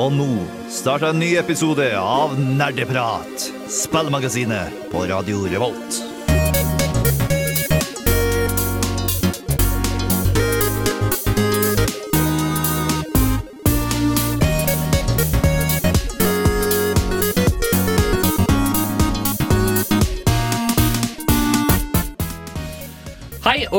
Og nå starter en ny episode av Nerdeprat, spillmagasinet på Radio Revolt.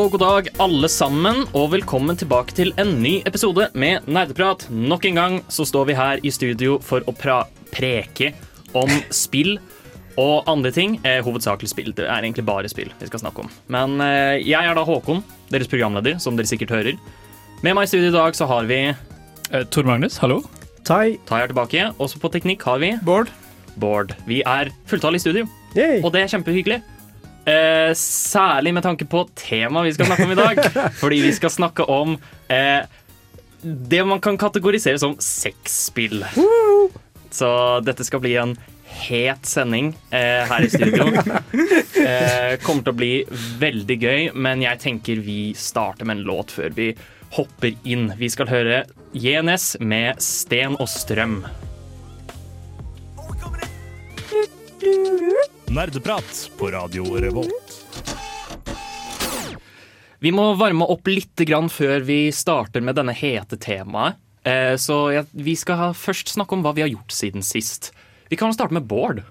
Og god dag alle sammen, og velkommen tilbake til en ny episode med Nerdeprat. Nok en gang så står vi her i studio for å pra preke om spill og andre ting. Eh, hovedsakelig spill. Det er egentlig bare spill vi skal snakke om. Men eh, jeg er da Håkon, deres programleder, som dere sikkert hører. Med meg i studio i dag så har vi Eh, Tor Magnus, hallo. Tai. Tai er tilbake. Også på teknikk har vi Bård. Bård. Vi er fulltallige i studio, Yay. og det er kjempehyggelig. Eh, særlig med tanke på temaet vi skal snakke om i dag. fordi vi skal snakke om eh, det man kan kategorisere som sexspill. Så dette skal bli en het sending eh, her i studio. Eh, kommer til å bli veldig gøy, men jeg tenker vi starter med en låt før vi hopper inn. Vi skal høre JNS med Sten og strøm. Nerdeprat på Radio Revolt. Vi må varme opp litt grann før vi starter med denne hete temaet. Eh, Så vi skal først snakke om hva vi har gjort siden sist. Vi kan starte med Bård.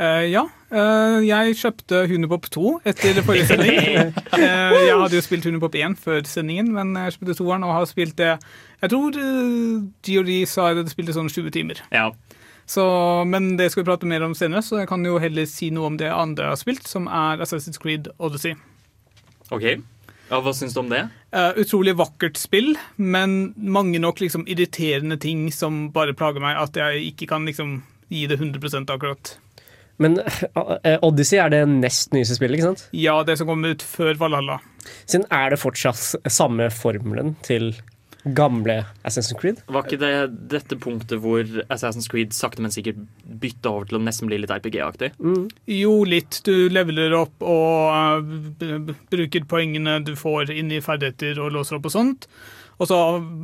Uh, ja, Uh, jeg kjøpte Hunipop 2 etter forrige sending. Uh, jeg hadde jo spilt Hunipop 1 før sendingen, men jeg kjøpte toeren og har spilt det Jeg tror uh, GOD sa jeg hadde spilt det sånn 20 timer. Ja. Så, men det skal vi prate mer om senere, så jeg kan jo heller si noe om det andre jeg har spilt, som er Assassin's Creed Odyssey. OK. Ja, hva syns du om det? Uh, utrolig vakkert spill, men mange nok liksom irriterende ting som bare plager meg, at jeg ikke kan liksom gi det 100 akkurat. Men uh, Odyssey er det nest nyeste spillet, ikke sant? Ja, det som kom ut før Valhalla. Siden er det fortsatt samme formelen til gamle Assassin's Creed? Var ikke det dette punktet hvor Assassin's Creed sakte, men sikkert bytta over til å nesten bli litt RPG-aktig? Jo, litt. Du leveler opp og b- bruker poengene du får inn i ferdigheter og låser opp og sånt. Og så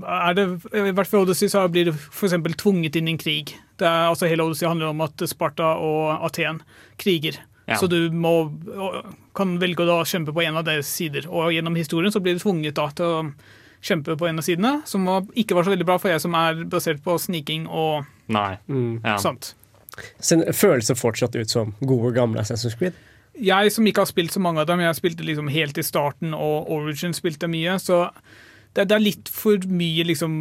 er det, i hvert fall Odyssey, så blir du f.eks. tvunget inn i en krig. Det er, altså Hele Odyssey handler om at Sparta og Aten kriger. Ja. Så du må, kan velge å da kjempe på en av deres sider. Og gjennom historien så blir du tvunget da til å kjempe på en av sidene, som var, ikke var så veldig bra for jeg som er basert på sniking og Nei. Ja. sånt. Så føles det fortsatt ut som gode, gamle Assassin's Creed? jeg som ikke har spilt så mange av dem, jeg spilte liksom helt i starten, og Origin spilte mye, så det, det er litt for mye liksom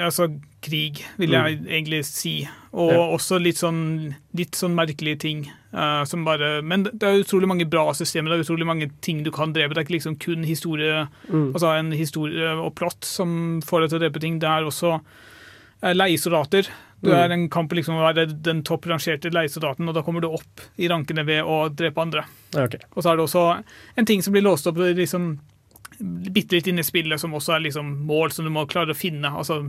altså, krig, vil jeg egentlig si. Og Ja. også litt sånn, litt sånn merkelige ting. Uh, som bare, men det er utrolig mange bra systemer, det er utrolig mange ting du kan drepe. Det er ikke liksom kun historie, altså en historie og plott som får deg til å drepe ting. Det er også uh, leiesoldater. Du Mm. er en kamp liksom å være den topp rangerte leiesoldaten, og da kommer du opp i rankene ved å drepe andre. Okay. Og så er det også en ting som blir låst opp liksom, bitte litt inn i spillet, som også er liksom mål som du må klare å finne. Altså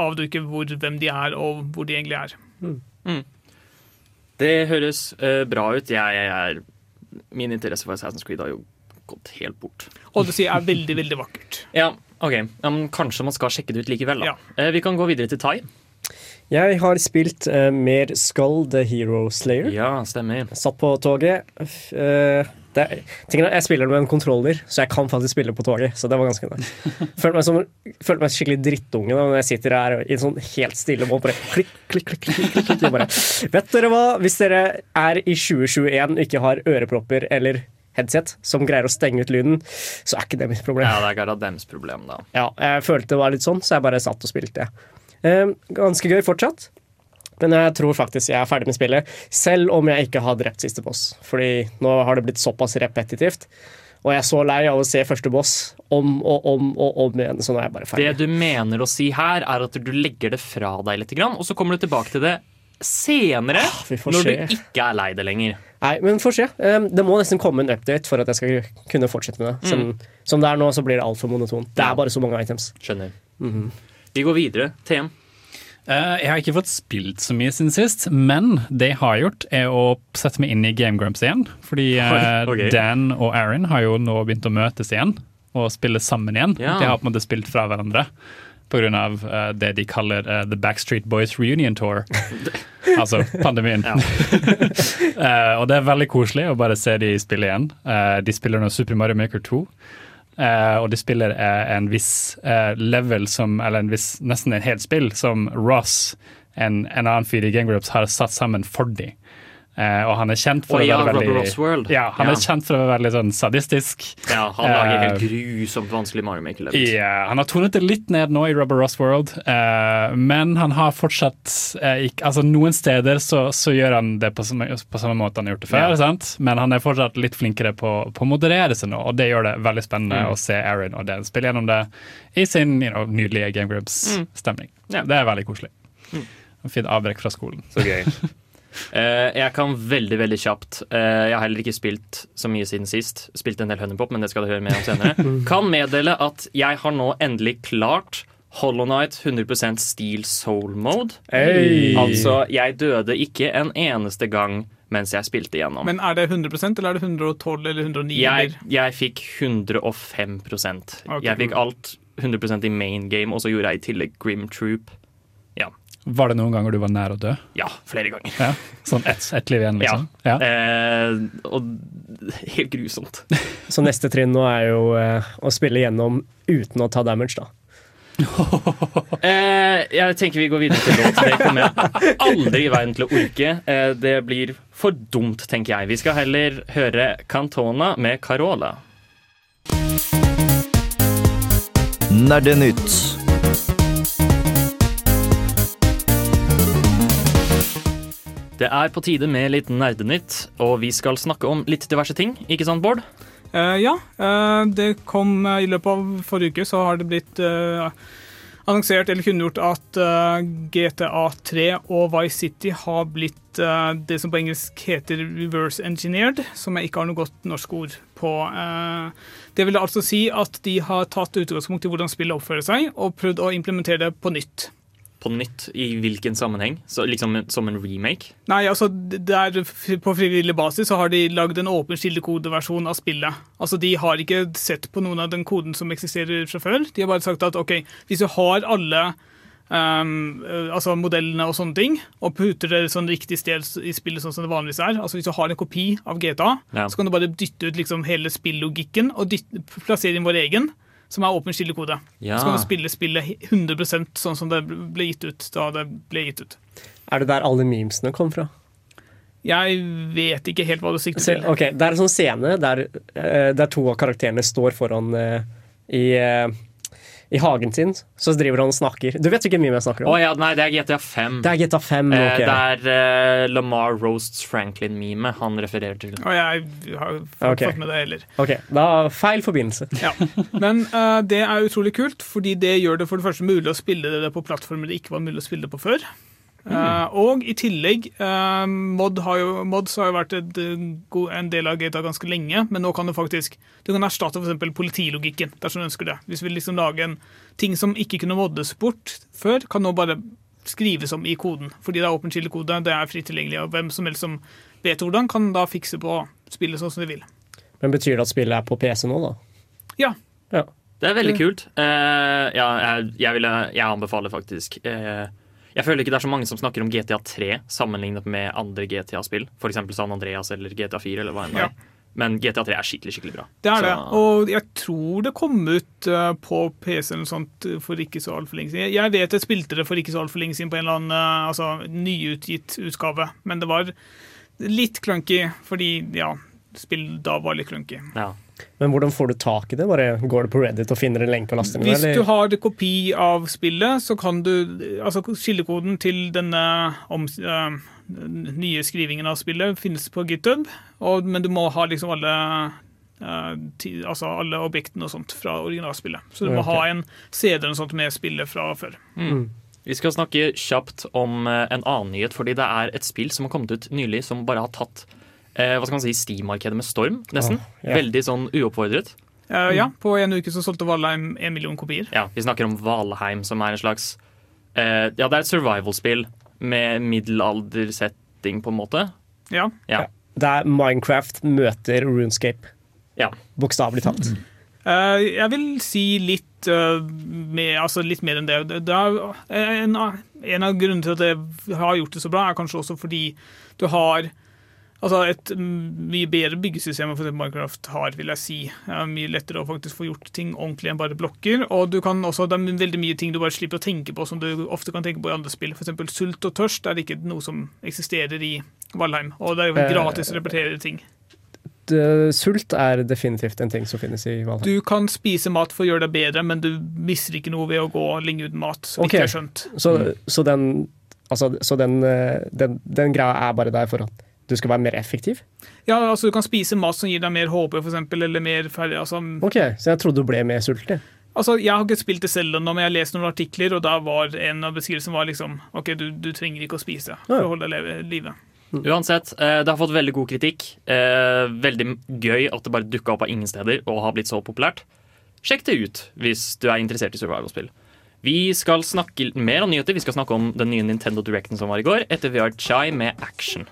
avduke hvor, hvem de er, og hvor de egentlig er. Det høres uh, bra ut. Jeg, jeg er Min interesse for Assassin's Creed har jo gått helt bort. Odyssey er veldig, veldig vakkert. Ja, ok. Ja, men kanskje man skal sjekke det ut likevel, da. Ja. Eh, vi kan gå videre til Tai. Jeg har spilt uh, mer Skull the Hero Slayer. Ja, stemmer. Satt på toget. Eh, det, er, jeg spiller med en kontroller, så jeg kan faktisk spille på toget. Så det var ganske nice. Følte meg, som, følte meg skikkelig drittunge da når jeg sitter her i en sånn helt stille mål. Bare klikk, klikk, klikk. klikk, klikk, klikk. Bare, Vet dere hva? Hvis dere er i 2021 og ikke har ørepropper eller headset som greier å stenge ut lyden, så er ikke det mitt problem. Ja, det er ikke deres problem, da. Ja, jeg følte det var litt sånn, så jeg bare satt og spilte. Eh, ganske gøy fortsatt. Men jeg tror faktisk jeg er ferdig med spillet, selv om jeg ikke har drept siste boss. Fordi nå har det blitt såpass repetitivt. Og jeg er så lei av å se første boss om og om og om igjen. Så nå er jeg bare ferdig. Det du mener å si her, er at du legger det fra deg litt, og så kommer du tilbake til det senere, ah, når se. du ikke er lei det lenger. Nei, men får se. Eh, Det må nesten komme en update for at jeg skal kunne fortsette med det. Som, som det er nå, så blir det altfor monotont. Det er bare så mange items. Skjønner. Vi går videre. TM. Eh, jeg har ikke fått spilt så mye siden sist, men det jeg har gjort, er å sette meg inn i Game Grumps igjen. Fordi okay. Dan og Aaron har jo nå begynt å møtes igjen og spille sammen igjen. Ja. De har på en måte spilt fra hverandre. pga. Uh, det de kaller uh, The Backstreet Boys Reunion Tour. altså pandemien. Eh, og det er veldig koselig å bare se de spille igjen. Eh, de spiller nå Super Mario Maker 2. eh, og de spiller uh, en viss uh, level som Eller en viss, nesten en helt spill som Ross, en, en annen fyr i Game Groups, har satt sammen for dem. Eh, og han er kjent for Og å ja, være veldig World. Ja, han Ja. er kjent for å være veldig sånn sadistisk. Ja, han lager helt Eh, grusomt vanskelig Mario Maker levels. Ja, han har tonet det litt ned nå i Rubber Ross World, eh, men han har fortsatt eh, ikke, altså Noen steder så, så gjør han det på samme, på samme måte han har gjort det før, Ja. sant? men han er fortsatt litt flinkere på, på å moderere seg nå, og det gjør det veldig spennende Mm. å se Aaron og Dan spille gjennom det i sin you know, nydelige Game Grubs-stemning. Ja. Det er veldig koselig. En Fint avbrekk fra skolen. Så gøy. Eh, jeg kan veldig veldig kjapt eh, Jeg har heller ikke spilt så mye siden sist. Spilt en del Honeypop, men det skal dere høre mer om senere. Kan meddele at jeg har nå endelig klart Hollow Night 100% Steel Soul Mode. Hey. Altså, jeg døde ikke en eneste gang mens jeg spilte gjennom. Men er det 100% eller er det 112 eller 109? jeg, jeg fikk 105 okay. Jeg fikk alt 100% i main game, og så gjorde jeg i tillegg Grim Troop. Ja, Var det noen ganger du var nær å dø? ja flere ganger. Ja. Sånn ett et liv igjen, liksom? Ja. Eh, og helt grusomt. Så neste trinn nå er jo eh, å spille gjennom uten å ta damage, da. Eh, jeg tenker vi går videre til låt. Det kommer jeg aldri i veien til å orke. Eh, det blir for dumt, tenker jeg. Vi skal heller høre Cantona med Carola. Nerdenytt. Det er på tide med litt nerdenytt, og vi skal snakke om litt diverse ting. Ikke sant, Bård? Eh, ja, eh, det kom eh, i løpet av forrige uke, så har det blitt eh, annonsert eller kunngjort at eh, GTA 3 og Vice City har blitt eh, det som på engelsk heter reverse engineered, som jeg ikke har noe godt norsk ord på. Det vil altså si at de har tatt utgangspunkt i hvordan spillet oppfører seg, og prøvd å implementere det på nytt. På nytt, i hvilken sammenheng? Så liksom som en remake? Nei, altså der, På frivillig basis så har de lagd en åpen kildekodeversjon av spillet. Altså De har ikke sett på noen av den koden som eksisterer fra før. De har bare sagt at ok, hvis du har alle eh, altså modellene og sånne ting, og putter det sånn riktig sted i spillet sånn som det vanligvis er Altså Hvis du har en kopi av GTA, Ja. så kan du bare dytte ut liksom hele spillogikken og dytte, plassere inn vår egen, som er åpen kildekode. Ja. Så kan du spille spillet 100 sånn som det ble gitt ut da det ble gitt ut. Er det der alle memesene kom fra? Jeg vet ikke helt hva du sikter til. ok, Det er en sånn scene der, eh, der to av karakterene står foran uh, i, eh, i hagen sin, så driver han og snakker. Du vet hvilken meme jeg snakker om? om? ja, nei, det er GTA 5. Det er GTA 5. Eh, ok. Det er eh, Lamar Roasts Franklin-meme han refererer til. Og jeg har ikke Ok. fått med det heller. Ok, da Feil forbindelse. Ja. Men uh, det er utrolig kult, fordi det gjør det for det første mulig å spille det på plattformer det ikke var mulig å spille det på før. Eh, og i tillegg, uh, mod har jo, mods har jo vært et, eh, en del av GTA ganske lenge, men nå kan du faktisk du kan erstatte eksempel politilogikken dersom du ønsker det. Hvis vi liksom lage en ting som ikke kunne moddes bort før, kan nå bare skrives om i koden. Fordi det er åpen kildekode, det er fritt tilgjengelig, og hvem som helst som vet hvordan, kan da fikse på spillet sånn som de vil. Men betyr det at spillet er på PC nå, da? Ja, Ja. Det er veldig kult. Uh, ja, jeg, jeg, vil, jeg anbefaler faktisk eh, Jeg føler ikke det er så mange som snakker om GTA 3 sammenlignet med andre GTA-spill. F.eks. San Andreas eller GTA 4. Eller hva enn det Ja. Men GTA 3 er skikkelig skikkelig bra. Det er Så- det. Og jeg tror det kom ut eh, på PC eller noe sånt eh, for ikke så altfor lenge siden. Jeg vet jeg spilte det for ikke så altfor lenge siden på en eller annen eh, altså, nyutgitt utgave, men det var litt clunky fordi ja, spill da var litt clunky. Ja. Men hvordan får du tak i det? Bare Går du på Reddit og finner en lenke og laster den? Hvis eller? du har det kopi av spillet, så kan du Altså kildekoden til denne om, eh, nye skrivingen av spillet finnes på GitHub, og, men du må ha liksom alle ti, altså alle objektene og sånt fra originalspillet. Så du må okay. ha en CD og sånt med spillet fra før. Vi skal snakke kjapt om eh, en annen nyhet, fordi det er et spill som har kommet ut nylig som bare har tatt eh, hva skal man si, Steam-markedet med storm, nesten. Oh, yeah. Veldig sånn uoppfordret. Uh, ja, på en uke så solgte Valheim en million kopier. Ja, Vi snakker om Valheim, som er en slags eh, Ja, det er et survival-spill med middelaldersetting, på en måte. Ja. Ja. Det er Minecraft møter RuneScape. ja. Bokstavelig talt. Eh, jeg vil si litt, eh, mer, altså litt mer enn det. det, det en, en av grunnene til at jeg har gjort det så bra, er kanskje også fordi du har altså et mye bedre byggesystem enn eksempel Minecraft har, vil jeg si. Det er mye lettere å faktisk få gjort ting ordentlig enn bare blokker. Og du kan også, det er veldig mye ting du bare slipper å tenke på som du ofte kan tenke på i andre spill. Eksempel sult og tørst er ikke noe som eksisterer i Valheim. Og det er jo Eh, gratis å repetere ting. Sult er definitivt en ting som finnes i Valheim. Du kan spise mat for å gjøre deg bedre, men du mister ikke noe ved å gå lenge uten mat. så okay. Så, så, den, altså, så den, eh, den, den greia er bare der for at du skal være mer effektiv? Ja, altså Du kan spise mat som gir deg mer HP, eksempel, eller mer ferdig. Altså, Ok, Så jeg trodde du ble mer sulten. altså, Jeg har ikke spilt det selv ennå, men jeg har lest noen artikler, og da var en av beskrivelsene var liksom OK, du, du trenger ikke å spise for Ja. å holde deg live. livet. Uansett, eh, det har fått veldig god kritikk. Eh, Veldig gøy at det bare dukka opp av ingen steder og har blitt så populært. Sjekk det ut hvis du er interessert i survival-spill. Vi skal snakke mer om nyheter. Vi skal snakke om den nye Nintendo Directen som var i går, etter har Chai med Action.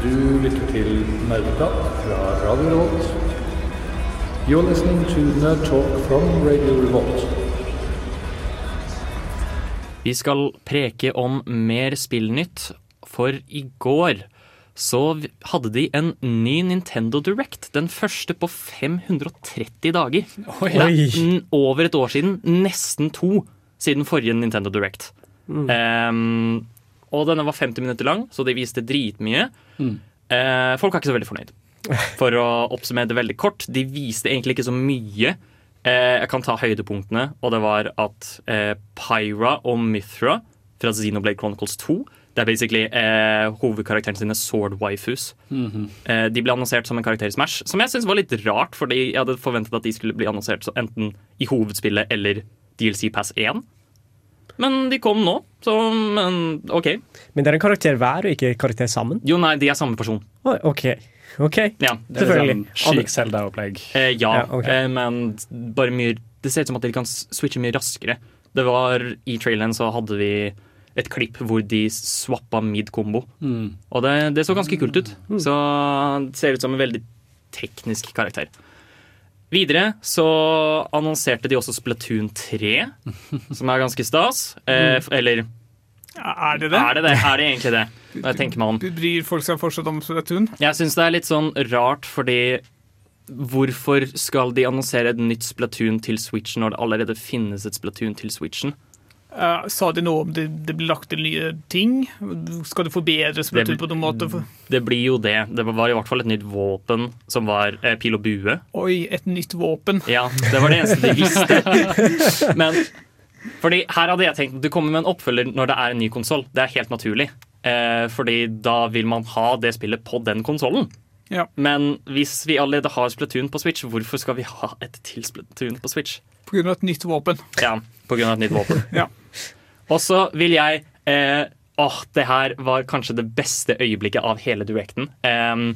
Du lytter til Nerdeprat fra Radio Revolt. You're listening to Nerd Talk from Radio Revolt. Vi skal preke om mer spillnytt, for i går så hadde de en ny Nintendo Direct. Den første på 530 dager. Det er over et år siden. Nesten to siden forrige Nintendo Direct. Ehm, og denne var 50 minutter lang, så de viste dritmye. Eh, folk er ikke så veldig fornøyd. For å oppsummere det veldig kort, de viste egentlig ikke så mye. Uh, jeg kan ta høydepunktene, og det var at uh, Pyra og Mithra fra Xenoblade Chronicles 2 Det er basically eh, hovedkarakteren sine sword waifus. eh, de ble annonsert som en karakter i Smash, som jeg syns var litt rart, fordi jeg hadde forventet at de skulle bli annonsert så enten i hovedspillet eller DLC Pass 1. Men de kom nå, så men, OK. Men det er en karakter hver, og ikke karakter sammen? Jo, nei, de er samme person. Oh, OK. ok. Ja, er Selvfølgelig. Slik Selda-opplegg. Eh, ja, Ja, okay. eh, men bare mye Det ser ut som at de kan switche mye raskere. Det var I traileren så hadde vi et klipp hvor de swappa mid-kombo. Og det, det så ganske kult ut. Så det ser ut som en veldig teknisk karakter. Videre så annonserte de også Splatoon 3, som er ganske stas. Eh, f- eller Er det det? er det det? Er det egentlig det? Jeg tenker meg om. Bryr folk seg fortsatt om Splatoon? Jeg syns det er litt sånn rart, fordi Hvorfor skal de annonsere et nytt Splatoon til Switchen når det allerede finnes et Splatoon til Switchen? Eh, sa de noe om det, det blir lagt til nye ting? Skal det forbedre Splatoon Det- på noen måte? Det blir jo det. Det var i hvert fall et nytt våpen som var eh, pil og bue. Oi, et nytt våpen. Ja, det var det eneste de visste. Men fordi her hadde jeg tenkt at du kommer med en oppfølger når det er en ny konsoll. Det er helt naturlig. Eh, fordi da vil man ha det spillet på den konsollen. Ja. Men hvis vi allerede har Splatoon på Switch, hvorfor skal vi ha et til Splatoon på Switch? På grunn av et nytt våpen. Ja, på grunn av et nytt våpen. Ja. Og så vil jeg eh, Åh, det her var kanskje det beste øyeblikket av hele directen. Um,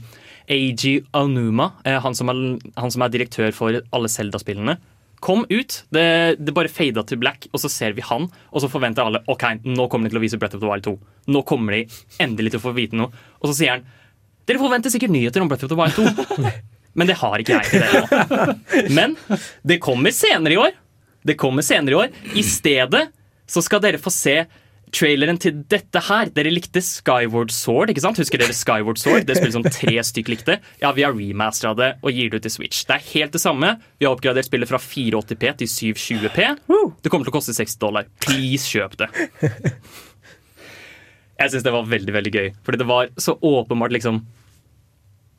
Eiji Aonuma, eh, han, som han som er direktør for alle Zelda-spillene, kom ut. Det, det bare fada til black, og så ser vi han, og så forventer alle ok, nå kommer de til å vise Breath of the Wild 2. Nå kommer de endelig til å få vite noe. Og så sier han dere forventer sikkert nyheter om Breath of the Wild 2. Men det har ikke jeg til dere nå. Men det kommer senere i år. Det kommer senere i år. I stedet så skal dere få se traileren til dette her. Dere likte Skyward Sword, ikke sant? Husker dere Skyward Sword? Det spillet som tre stykk likte. Ja, vi har remastera det og gir det ut til Switch. Det er helt det samme. Vi har oppgradert spillet fra 480P til 720P. Det kommer til å koste 60 dollar. Please, kjøp det. Jeg syns det var veldig veldig gøy, fordi det var så åpenbart liksom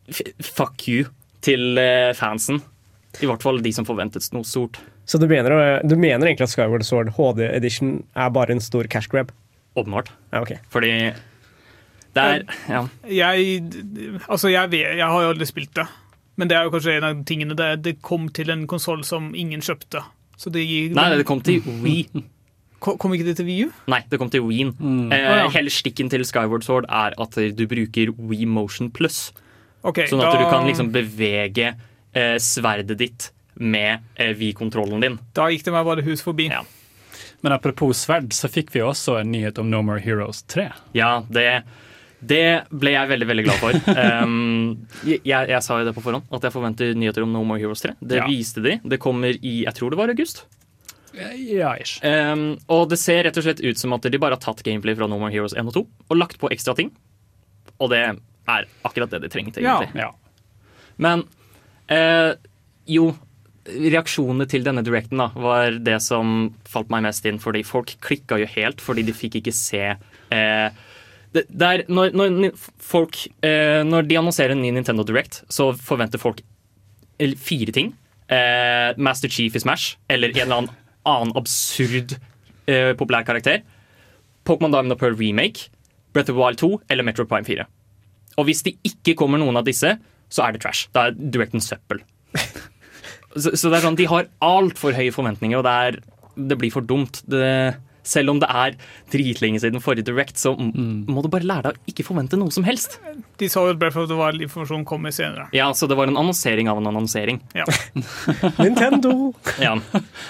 Fuck you til eh, fansen. I hvert fall de som forventet noe stort. Så du mener, du mener egentlig at Skyward Sword HD Edition er bare en stor cash grab? Åpenbart. Ja, okay. Fordi det er Ja. Jeg, altså jeg, vet, jeg har jo aldri spilt det, men det er jo kanskje en av tingene det, det kom til en konsoll som ingen kjøpte. Så det gir, Nei, det kom til Wii. Kom ikke det til Wii U? Nei, det kom til Wien. Eh, ah, ja. Hele stikken til Skyward Sword er at du bruker Wii Motion Plus. Okay, Sånn at da, du kan liksom bevege eh, sverdet ditt med eh, Wii-kontrollen din. da gikk det meg bare hus forbi. Ja. Men apropos sverd, så fikk vi også en nyhet om No More Heroes 3. Ja, det, Det ble jeg veldig veldig glad for. Um, jeg, jeg sa jo det på forhånd, at jeg forventer nyheter om No More Heroes 3. Det Ja. viste de. Det kommer i jeg tror det var august. Ja, ish. Um, og det ser rett og slett ut som at de bare har tatt gameplay fra No More Heroes 1 og 2 og lagt på ekstra ting. Og det er akkurat det de trengte, egentlig. Ja. ja. Men uh, jo, reaksjonene til denne directen da, var det som falt meg mest inn, fordi folk klikka jo helt fordi de fikk ikke se eh, det, det er, når, når, folk, eh, når de annonserer en ny Nintendo Direct, så forventer folk fire ting. Eh, Master Chief i Smash, eller en eller annen annen absurd eh, populær karakter. Pokémon Diamond Pearl Remake, Breath of Wild 2 eller Metro Prime 4. Og hvis det ikke kommer noen av disse, så er det trash. Da er Directen søppel. så, så det er sånn, De har altfor høye forventninger, og det, er, det blir for dumt. Det, selv om det er dritlenge siden forrige Direct, så m- må du bare lære deg å ikke forvente noe som helst. De sa jo at Breath of the Wild-informasjonen kommer senere. Ja, Så det var en annonsering av en annonsering. Ja. Nintendo! Ja.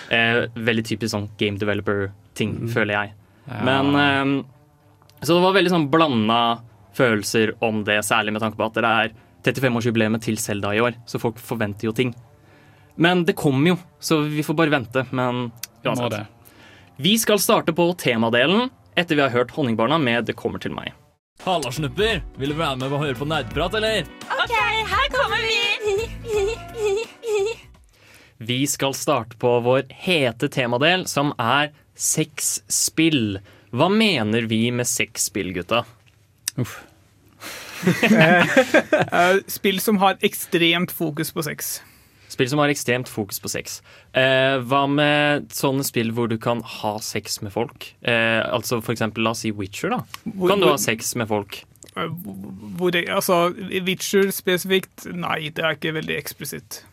Eh, veldig typisk sånn game developer-ting, føler jeg. Men eh, Så det var veldig sånn blanda følelser om det, særlig med tanke på at det er 35-årsjubileet til Selda i år, så folk forventer jo ting. Men det kommer jo, så vi får bare vente. Men uansett. Vi skal starte på temadelen etter vi har hørt Honningbarna med 'Det kommer til meg'. Halla, snupper! Vil du være med og høre på nerdprat, eller? Ok, her kommer vi! Vi skal starte på vår hete temadel, som er sexspill. Hva mener vi med sexspill, gutta? Uff. Eh, Spill som har ekstremt fokus på sex. Spill som har ekstremt fokus på sex. Eh, hva med sånne spill hvor du kan ha sex med folk? Eh, altså for eksempel, la oss si Witcher, da. Hvor- Kan du ha sex med folk? Eh, Hvor det, altså, Witcher spesifikt, nei, det er ikke veldig eksplisitt.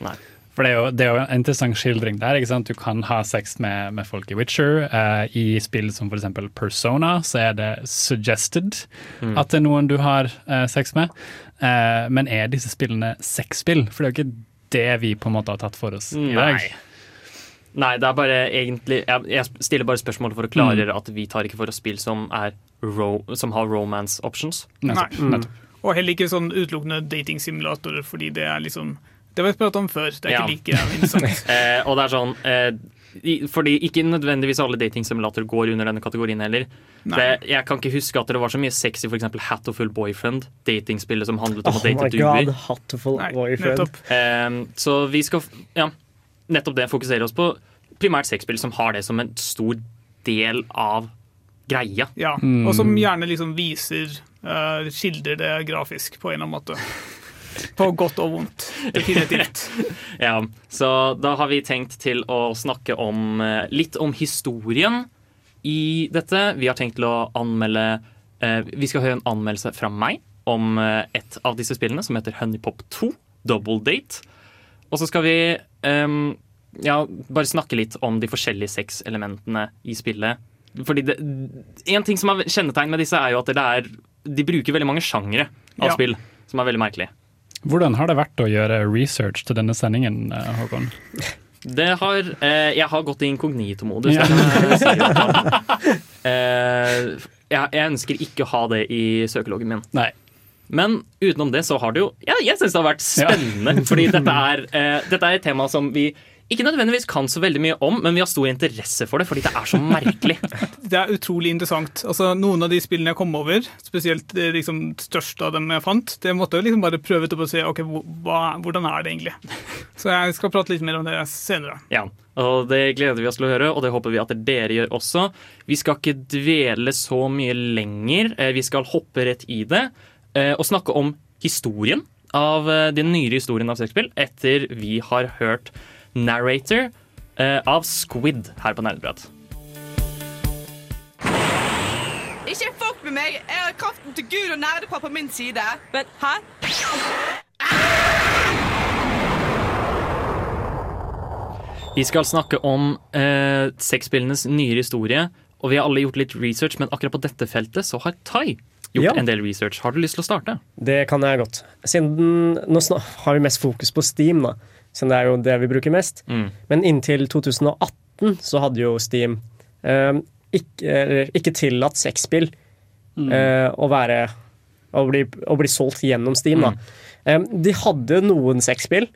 Nei. For det er, jo, det er jo en interessant skildring der. ikke sant? Du kan ha sex med, med folk i Witcher. Eh, I spill som f.eks. Persona så er det suggested at det er noen du har eh, sex med. Eh, men er disse spillene sexspill? For det er jo ikke det vi på en måte har tatt for oss i dag. Nei. Nei, det er bare egentlig Jeg, stiller bare spørsmålet for å klargjøre at vi tar ikke for oss spill som, er ro, som har romance options. Nettopp. Nei. Mm. Og heller ikke sånn utelukkende datingsimulatorer, fordi det er liksom Det har vi pratet om før. Det er Ja. ikke like interessant. Eh, og det er sånn eh, Fordi ikke nødvendigvis alle datingsimulatorer går under denne kategorien heller. Det, jeg kan ikke huske at det var så mye sex i f.eks. Hatoful Boyfriend, datingspillet som handlet om Oh å date my god, duer. Hatful Nei, boyfriend. Eh, så vi skal ja, nettopp det fokusere oss på primært sexspill som har det som en stor del av greia. Ja. Og som gjerne liksom viser uh, Skildrer det grafisk på en eller annen måte. På godt og vondt. Definitivt. Ja, så da har vi tenkt til å snakke om eh, litt om historien i dette. Vi har tenkt til å anmelde eh, Vi skal høre en anmeldelse fra meg om eh, et av disse spillene, som heter Honeypop 2, Double Date. Og så skal vi eh, ja, bare snakke litt om de forskjellige sexelementene i spillet. Fordi det, En ting som er kjennetegn med disse, er jo at det er, de bruker veldig mange sjangere av Ja. spill, som er veldig merkelig. Hvordan har det vært å gjøre research til denne sendingen, eh, Håkon? Det har eh, Jeg har gått i inkognito-modus. Ja. Eh, jeg, jeg ønsker ikke å ha det i søkeloggen min. Nei. Men utenom det så har det jo ja, Jeg syns det har vært spennende. Fordi dette er, eh, dette er et tema som vi ikke nødvendigvis kan så veldig mye om, men vi har stor interesse for det fordi det er så merkelig. Det er utrolig interessant. Altså, Noen av de spillene jeg kom over, spesielt det liksom, største av dem jeg fant, det måtte jeg liksom bare prøve ut og se ok, hva, hvordan er det egentlig. Så jeg skal prate litt mer om det senere. Ja, og Det gleder vi oss til å høre, og det håper vi at dere gjør også. Vi skal ikke dvele så mye lenger. Eh, Vi skal hoppe rett i det eh, og snakke om historien av eh, den nyere historien av sexspill etter vi har hørt Narrator eh, av Squid her på Nerdeprat. Ikke fuck med meg! Jeg har kraften til Gud og nerdepar på min side. Men hæ? Vi skal snakke om eh, sexspillenes nyere historie, og vi har alle gjort litt research, men akkurat på dette feltet så har Tai gjort Ja. en del research. Har du lyst til å starte? Det kan jeg godt. Siden Nå har vi mest fokus på Steam, da. Siden det er jo det vi bruker mest. Mm. Men inntil 2018 så hadde jo Steam eh, ikke, ikke tillatt sexspill eh, å være å bli, å bli solgt gjennom Steam. Da. Eh, de hadde noen sexspill,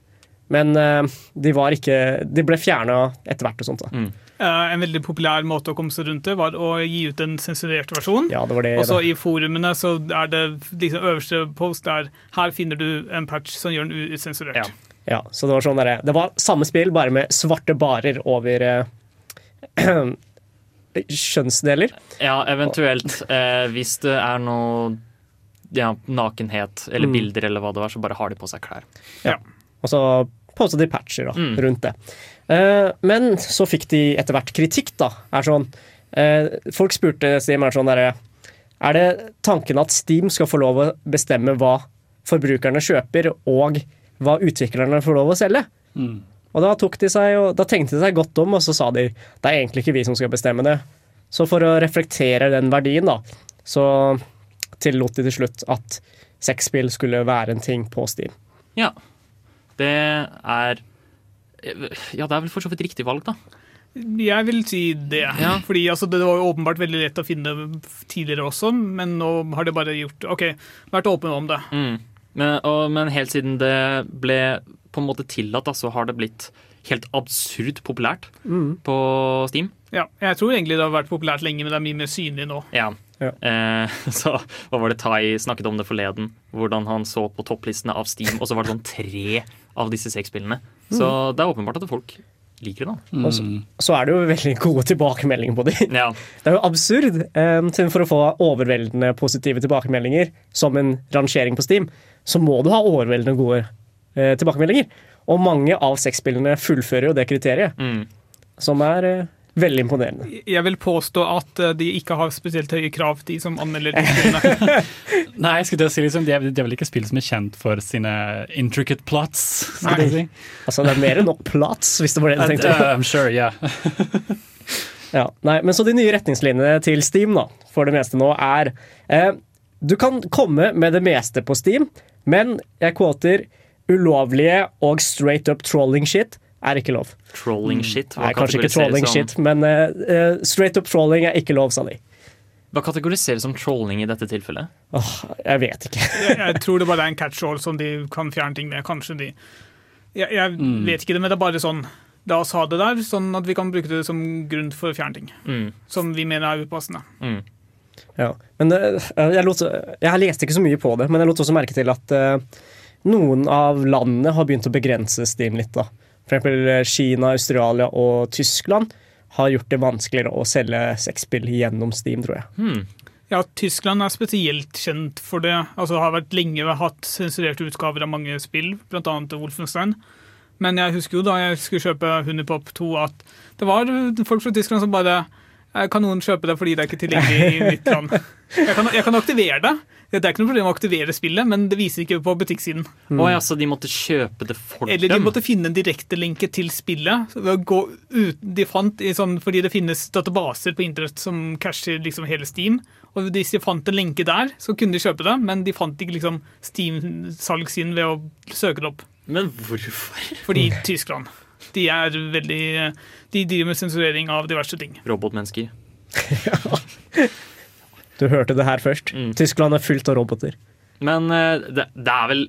men eh, de, var ikke, de ble fjerna etter hvert. og sånt da. Uh, en veldig populær måte å komme seg rundt det, var å gi ut en sensurert versjon. Ja, det var det. Og så i forumene så er det liksom øverste post der Her finner du en patch som gjør den usensurert. Ja. Ja, så det var sånn der, Det var samme spill, bare med svarte barer over eh, kjønnsdeler. Ja, eventuelt. Eh, hvis det er noe ja, nakenhet eller Mm. bilder eller hva det var, så bare har de på seg klær. Og så postet de patcher da, Mm. rundt det. Eh, men så fikk de etter hvert kritikk, da. Er sånn, eh, folk spurte Steam er sånn derre Er det tanken at Steam skal få lov å bestemme hva forbrukerne kjøper, og hva utviklerne får lov å selge? Og da, tok de seg, og da tenkte de seg godt om, og så sa de det er egentlig ikke vi som skal bestemme det. Så for å reflektere den verdien, da, så tillot de til slutt at sexspill skulle være en ting på Steam. Ja. Det er Ja, det er vel for så vidt riktig valg, da. Jeg vil si det. Ja. Fordi altså, Det var jo åpenbart veldig lett å finne tidligere også, men nå har det bare gjort OK, vært åpen om det. Mm. Men, og, men helt siden det ble på en måte tillatt, da, så har det blitt helt absurd populært på Steam. Ja, jeg tror egentlig det har vært populært lenge, men det er mye mer synlig nå. Ja. Ja. Eh, så hva var det Tai snakket om det forleden? Hvordan han så på topplistene av Steam, og så var det sånn tre av disse seks spillene. Så det er åpenbart at folk liker det, da. Og så, så er det jo veldig gode tilbakemeldinger på de. Ja. Det er jo absurd. Um, For å få overveldende positive tilbakemeldinger som en rangering på Steam, så må du ha overveldende gode uh, tilbakemeldinger. Og mange av sexspillene fullfører jo det kriteriet, Mm. som er eh, veldig imponerende. Jeg vil påstå at eh, de ikke har spesielt høye krav, de som anmelder de spillene. Nei, jeg skulle til å si liksom, det, er, de er vel ikke spill som er kjent for sine intricate plots. Skal si. Altså, det er mer enn nok plots, hvis det var det du tenkte. Uh, I'm sure, yeah. Ja, nei, men så de nye retningslinjene til Steam da, for det meste nå er eh, Du kan komme med det meste på Steam, men jeg kvoter ulovlige og straight up trolling shit er ikke lov. Trolling shit. Hva Nei, kanskje ikke trolling som- shit, men eh, straight up trolling er ikke lov, sa de. Hva kategoriseres som trolling i dette tilfellet? Åh, jeg vet ikke. Jeg, jeg tror det bare er en catch-all som de kan fjerne ting med. Kanskje de Jeg, jeg vet ikke det, men det er bare sånn La oss ha det der, sånn at vi kan bruke det som grunn for å fjerne ting. Mm. Som vi mener er upassende. Mm. Ja. Men eh, jeg, lot, jeg leste ikke så mye på det, men jeg lot også merke til at uh, noen av landene har begynt å begrense Steam litt. da. Eksempel eh, Kina, Australia og Tyskland har gjort det vanskeligere å selge sexspill gjennom Steam, tror jeg. Hmm. Ja, Tyskland er spesielt kjent for det. Altså Har vært lenge hatt sensurerte utgaver av mange spill, bl.a. Wolfenstein. Men jeg husker jo da jeg skulle kjøpe Hunipop 2 at det var folk fra Tyskland som bare Kan noen kjøpe det fordi det er ikke tilgjengelig i mitt land? Jeg kan, jeg kan aktivere det. Det er ikke noe problem å aktivere spillet, men det viser ikke på butikksiden. Å ja, så de måtte kjøpe det for Eller de måtte finne en direktelenke til spillet. Ut, de fant i sånn, Fordi det finnes databaser på internett som casher liksom hele Steam. Og hvis de fant en lenke der, så kunne de kjøpe det, men de fant ikke liksom Steam-salgssiden ved å søke det opp. Men hvorfor? Fordi Tyskland. De er veldig De driver med sensurering av diverse ting. Robotmennesker. Du hørte det her først. Mm. Tyskland er fullt av roboter. Men eh, det, det er vel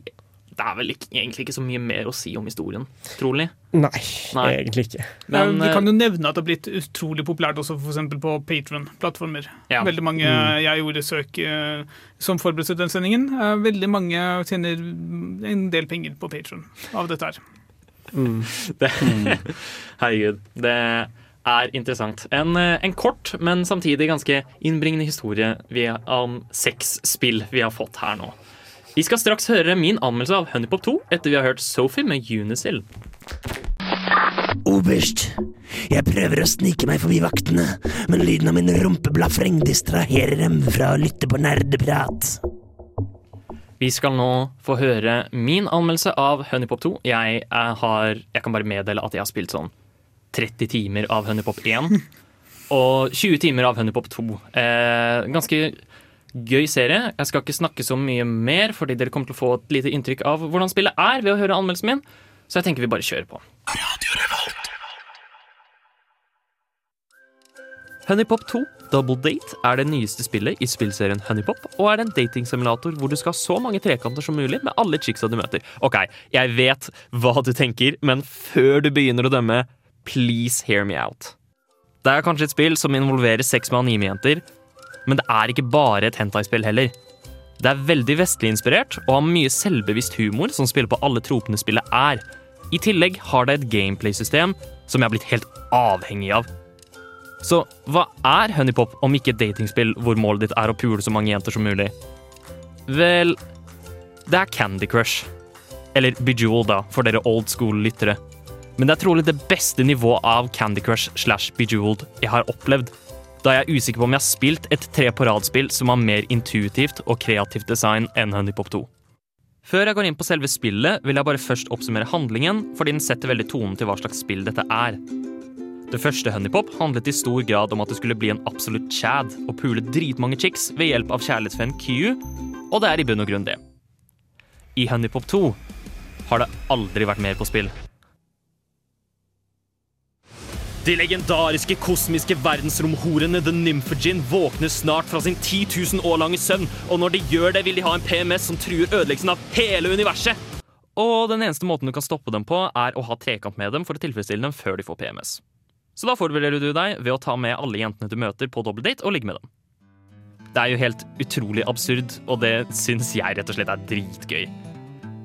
det er vel ikke, egentlig ikke så mye mer å si om historien, trolig. Nei, Nei. egentlig ikke. Men vi kan eh, jo nevne at det har blitt utrolig populært også for eksempel på Patron-plattformer. Ja. Veldig mange Jeg gjorde søk eh, som forberedte til den sendingen. Veldig mange tjener en del penger på Patron av dette her. det, Herregud. Det er interessant. En, eh, en kort, men samtidig ganske innbringende historie om seks spill vi har fått her nå. Vi skal straks høre min anmeldelse av Honeypop 2 etter vi har hørt Sophie med Unicil. Oberst, jeg prøver å snike meg forbi vaktene, men lyden av min rumpeblafreng distraherer dem fra å lytte på nerdeprat. Vi skal nå få høre min anmeldelse av Honeypop 2. Jeg, er, har, jeg kan bare meddele at jeg har spilt sånn 30 timer av Honeypop 1 og 20 timer av Honeypop 2. Eh, ganske gøy serie. Jeg skal ikke snakke så mye mer, fordi dere kommer til å få et lite inntrykk av hvordan spillet er ved å høre anmeldelsen min. Så jeg tenker vi bare kjører på. Honeypop 2 Double Date er det nyeste spillet i spillserien Honeypop, og er en datingsimulator hvor du skal ha så mange trekanter som mulig med alle chicksa du møter. Ok, jeg vet hva du tenker, men før du begynner å dømme, please hear me out. Det er kanskje et spill som involverer sex med animejenter, men det er ikke bare et hentai-spill heller. Det er veldig vestlig inspirert og har mye selvbevisst humor som spiller på alle tropene spillet er. I tillegg har det et gameplay-system som jeg har blitt helt avhengig av. Så hva er Honeypop om ikke et datingspill hvor målet ditt er å pule så mange jenter som mulig? Vel, det er Candy Crush. Eller Bejeweled, da, for dere old school-lyttere. Men det er trolig det beste nivået av Candy Crush slash Bejeweled jeg har opplevd. Da jeg er usikker på om jeg har spilt et tre på rad-spill som har mer intuitivt og kreativt design enn Honeypop 2. Før jeg går inn på selve spillet, vil jeg bare først oppsummere handlingen, fordi den setter veldig tonen til hva slags spill dette er. Det første Honeypop handlet i stor grad om at det skulle bli en absolutt chad og pule dritmange chicks ved hjelp av kjærlighetsfan Kyu, og det er i bunn og grunn det. I Honeypop 2 har det aldri vært mer på spill. De legendariske kosmiske verdensromhorene The Nymphogin våkner snart fra sin 10 000 år lange søvn, og når de gjør det, vil de ha en PMS som truer ødeleggelsen av hele universet. Og den eneste måten du kan stoppe dem på, er å ha trekant med dem for å tilfredsstille dem før de får PMS. Så da forbereder du deg ved å ta med alle jentene du møter på dobbeltdate og ligge med dem. Det er jo helt utrolig absurd, og det syns jeg rett og slett er dritgøy.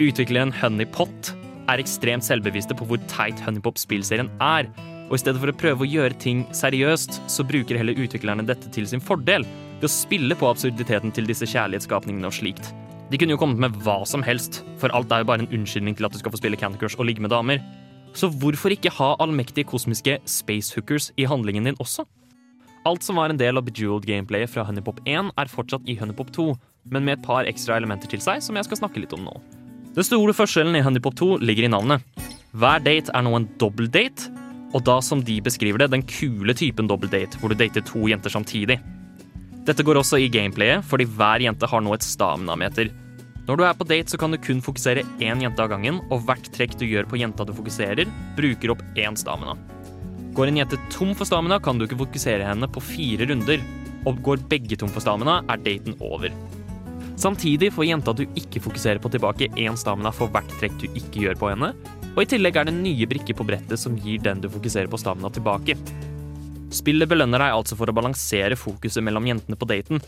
Utvikleren Honeypot er ekstremt selvbevisste på hvor teit Honeypop-spillserien er, og i stedet for å prøve å gjøre ting seriøst, så bruker heller utviklerne dette til sin fordel, ved å spille på absurditeten til disse kjærlighetsskapningene og slikt. De kunne jo kommet med hva som helst, for alt er jo bare en unnskyldning til at du skal få spille Candy Crush og ligge med damer. Så hvorfor ikke ha allmektige kosmiske spacehookers i handlingen din også? Alt som var en del av Bejeweled gameplayet fra Honeypop 1, er fortsatt i Honeypop 2, men med et par ekstra elementer til seg som jeg skal snakke litt om nå. Den store forskjellen i Honeypop 2 ligger i navnet. Hver date er nå en date, og da som de beskriver det, den kule typen date, hvor du dater to jenter samtidig. Dette går også i gameplayet, fordi hver jente har nå et stamina-meter. Når du er på date, så kan du kun fokusere én jente av gangen, og hvert trekk du gjør på jenta du fokuserer, bruker opp én stamina. Går en jente tom for stamina, kan du ikke fokusere henne på fire runder. Og går begge tom for stamina, er daten over. Samtidig får jenta du ikke fokuserer på tilbake én stamina for hvert trekk du ikke gjør på henne, og i tillegg er det nye brikker på brettet som gir den du fokuserer på stamina tilbake. Spillet belønner deg altså for å balansere fokuset mellom jentene på daten,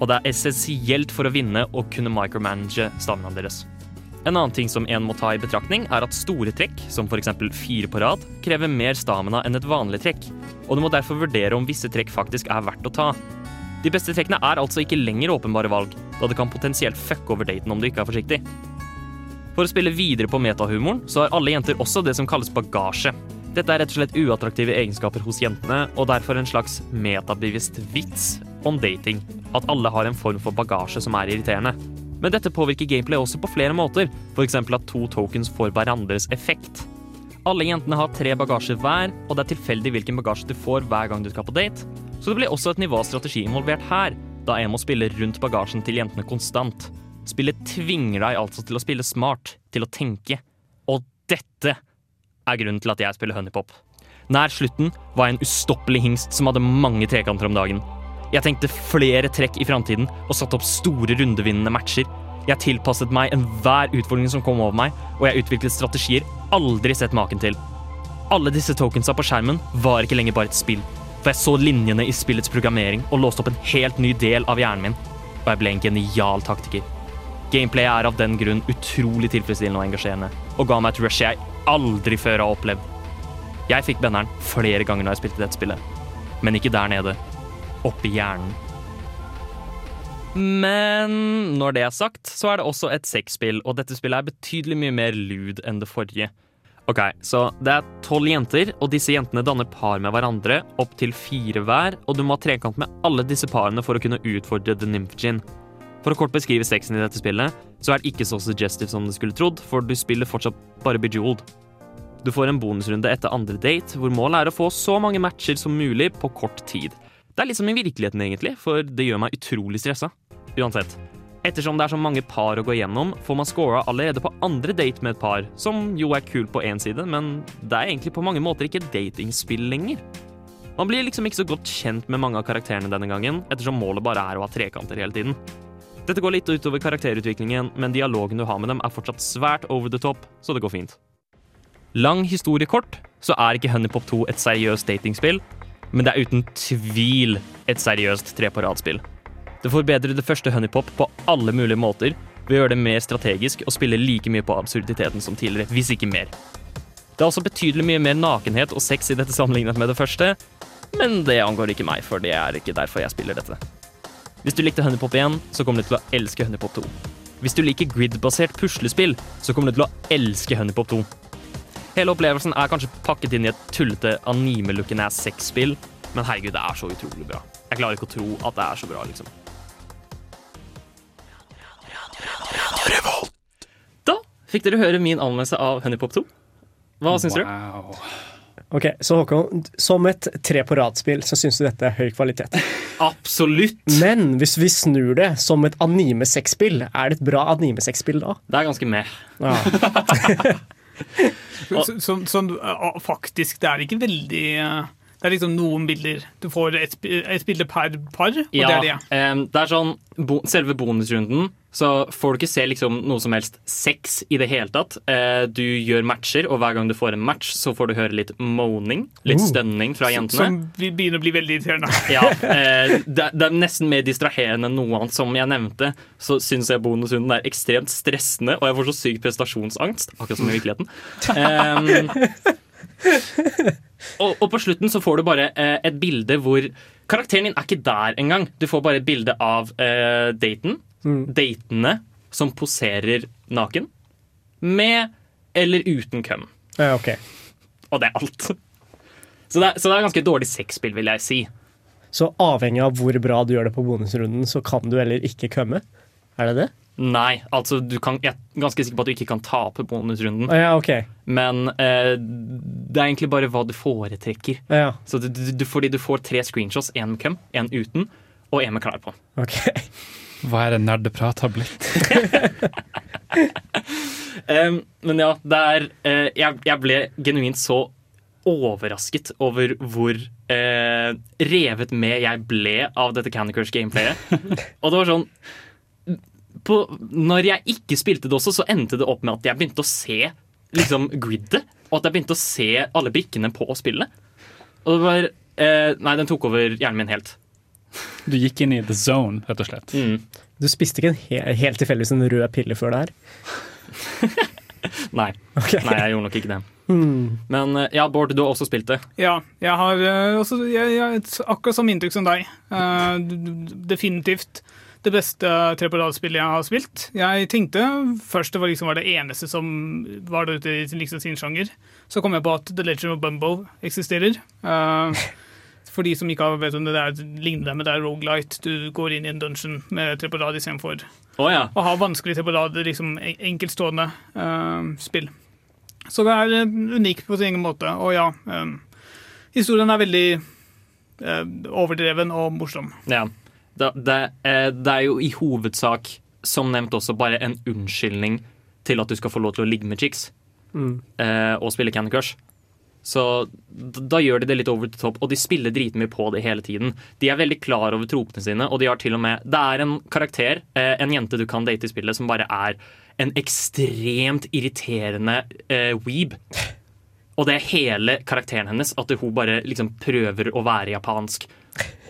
og det er essensielt for å vinne og kunne micromanage staminaen deres. En annen ting som en må ta i betraktning, er at store trekk, som f.eks. fire på rad, krever mer stamina enn et vanlig trekk, og du må derfor vurdere om visse trekk faktisk er verdt å ta. De beste trekkene er altså ikke lenger åpenbare valg, da det kan potensielt fucke over daten om du ikke er forsiktig. For å spille videre på metahumoren, så har alle jenter også det som kalles bagasje. Dette er rett og slett uattraktive egenskaper hos jentene, og derfor en slags metabevisst vits om dating. At alle har en form for bagasje som er irriterende. Men dette påvirker gameplay også på flere måter, f.eks. at to tokens får hverandres effekt. Alle jentene har tre bagasjer hver, og det er tilfeldig hvilken bagasje du får hver gang du skal på date. Så det blir også et nivå strategi involvert her, da jeg må spille rundt bagasjen til jentene konstant. Spillet tvinger deg altså til å spille smart, til å tenke. Og dette er grunnen til at jeg spiller honeypop. Nær slutten var jeg en ustoppelig hingst som hadde mange trekanter om dagen. Jeg tenkte flere trekk i framtiden og satte opp store rundevinnende matcher. Jeg tilpasset meg enhver utfordring som kom over meg, og jeg utviklet strategier aldri sett maken til. Alle disse tokensa på skjermen var ikke lenger bare et spill, for jeg så linjene i spillets programmering og låste opp en helt ny del av hjernen min, og jeg ble en genial taktiker. Gameplayet er av den grunn utrolig tilfredsstillende og engasjerende, og ga meg et rush jeg aldri før har opplevd. Jeg fikk benneren flere ganger når jeg spilte dette spillet, men ikke der nede. Oppi hjernen. Men når det er sagt, så er det også et sexspill, og dette spillet er betydelig mye mer lewd enn det forrige. Ok, så Det er tolv jenter, og disse jentene danner par med hverandre, opptil fire hver, og du må ha trekant med alle disse parene for å kunne utfordre The Nymphgin. For å kort beskrive sexen i dette spillet, så er det ikke så suggestive som du skulle trodd, for du spiller fortsatt bare Bejeweled. Du får en bonusrunde etter andre date, hvor målet er å få så mange matcher som mulig på kort tid. Det er litt som i virkeligheten, egentlig, for det gjør meg utrolig stressa. Uansett. Ettersom det er så mange par å gå gjennom, får man scora allerede på andre date med et par, som jo er kult på én side, men det er egentlig på mange måter ikke datingspill lenger. Man blir liksom ikke så godt kjent med mange av karakterene denne gangen, ettersom målet bare er å ha trekanter hele tiden. Dette går litt utover karakterutviklingen, men dialogen du har med dem er fortsatt svært over the top, så det går fint. Lang historie kort, så er ikke Honeypop 2 et seriøst datingspill, men det er uten tvil et seriøst tre på rad-spill. Det forbedrer det første Honeypop på alle mulige måter ved å gjøre det mer strategisk og spille like mye på absurditeten som tidligere, hvis ikke mer. Det er også betydelig mye mer nakenhet og sex i dette sammenlignet med det første, men det angår ikke meg, for det er ikke derfor jeg spiller dette. Hvis du likte Honeypop 1, så kommer du til å elske Honeypop 2. Hvis du liker grid-basert puslespill, så kommer du til å elske Honeypop 2. Hele opplevelsen er kanskje pakket inn i et tullete anime-looking ass sexspill, men herregud, det er så utrolig bra. Jeg klarer ikke å tro at det er så bra, liksom. Da fikk dere høre min anmeldelse av Honeypop 2. Hva syns dere? Wow. Ok, Så Håkon, som et tre på rad-spill så syns du dette er høy kvalitet. Absolutt! Men hvis vi snur det som et anime-sexspill, er det et bra anime-sexspill da? Det er ganske med. Ja. Så, så, sånn, faktisk, det er ikke veldig eh, Det er liksom noen bilder. Du får et, et bilde per par, og det er det. em, det er sånn Selve bonusrunden så får du ikke se liksom noe som helst sex i det hele tatt. Eh, du gjør matcher, og hver gang du får en match, så får du høre litt moaning. Litt Oh. stønning fra jentene. Som vi- begynner å bli veldig irriterende. Ja, eh, det, det er nesten mer distraherende enn noe annet. Som jeg nevnte, så syns jeg bonushunden er ekstremt stressende, og jeg får så syk prestasjonsangst, akkurat som i virkeligheten. Um, og, og på slutten så får du bare eh, et bilde hvor Karakteren din er ikke der engang. Du får bare et bilde av eh, daten. Datene som poserer naken. Med eller uten køm. Ja, okay. Og det er alt. Så det er, så det er ganske dårlig sexspill, vil jeg si. Så avhengig av hvor bra du gjør det på bonusrunden, så kan du eller ikke kømme? Er det det? Nei, altså du kan, jeg er ganske sikker på at du ikke kan tape bonusrunden. Ja, ok. Men eh, det er egentlig bare hva du foretrekker. Ja, Så du, du, du, fordi du får tre screenshots, én med køm, én uten, og én med klær på. ok. Hva er det nerdeprat har blitt? um, men ja, det er uh, jeg, jeg ble genuint så overrasket over hvor uh, revet med jeg ble av dette Candy Crush-gameplayet. Og det var sånn på, Når jeg ikke spilte det også, så endte det opp med at jeg begynte å se liksom gridet. Og at jeg begynte å se alle brikkene på spillet. Og det var uh, Nei, den tok over hjernen min helt. Du gikk inn i the zone, rett og slett. Mm. Du spiste ikke en he helt tilfeldigvis en rød pille før det her? Nei. Okay. nei, jeg gjorde nok ikke det. Mm. Men eh, ja, Bård, du har også spilt det. Ja, jeg har eh, også jeg, jeg, akkurat samme inntrykk som deg. Eh, d- definitivt det beste tre jeg har spilt. Jeg tenkte først det var, liksom var det eneste som var der ute i liksom sin sjanger. Så kom jeg på at The Legend of Bumbo eksisterer. Eh, for de som ikke har vet om det, det er, ligner det med det er Rogalight. Du går inn i en dungeon med tre på rad istedenfor oh, ja. å ha vanskelig tre på rad, liksom enkeltstående uh, spill. Så det er eh, unikt på sin egen måte. Og ja, um, historien er veldig uh, overdreven og morsom. Ja. Det, det, eh, det er jo i hovedsak, som nevnt også, bare en unnskyldning til at du skal få lov til å ligge med chicks eh, og spille Candy Crush. Så da gjør de det litt over the top, og de spiller dritmye på det hele tiden. De er veldig klar over tropene sine, og de har til og med Det er en karakter, eh, en jente du kan date i spillet, som bare er en ekstremt irriterende eh, weeb. Og det er hele karakteren hennes, at hun bare liksom prøver å være japansk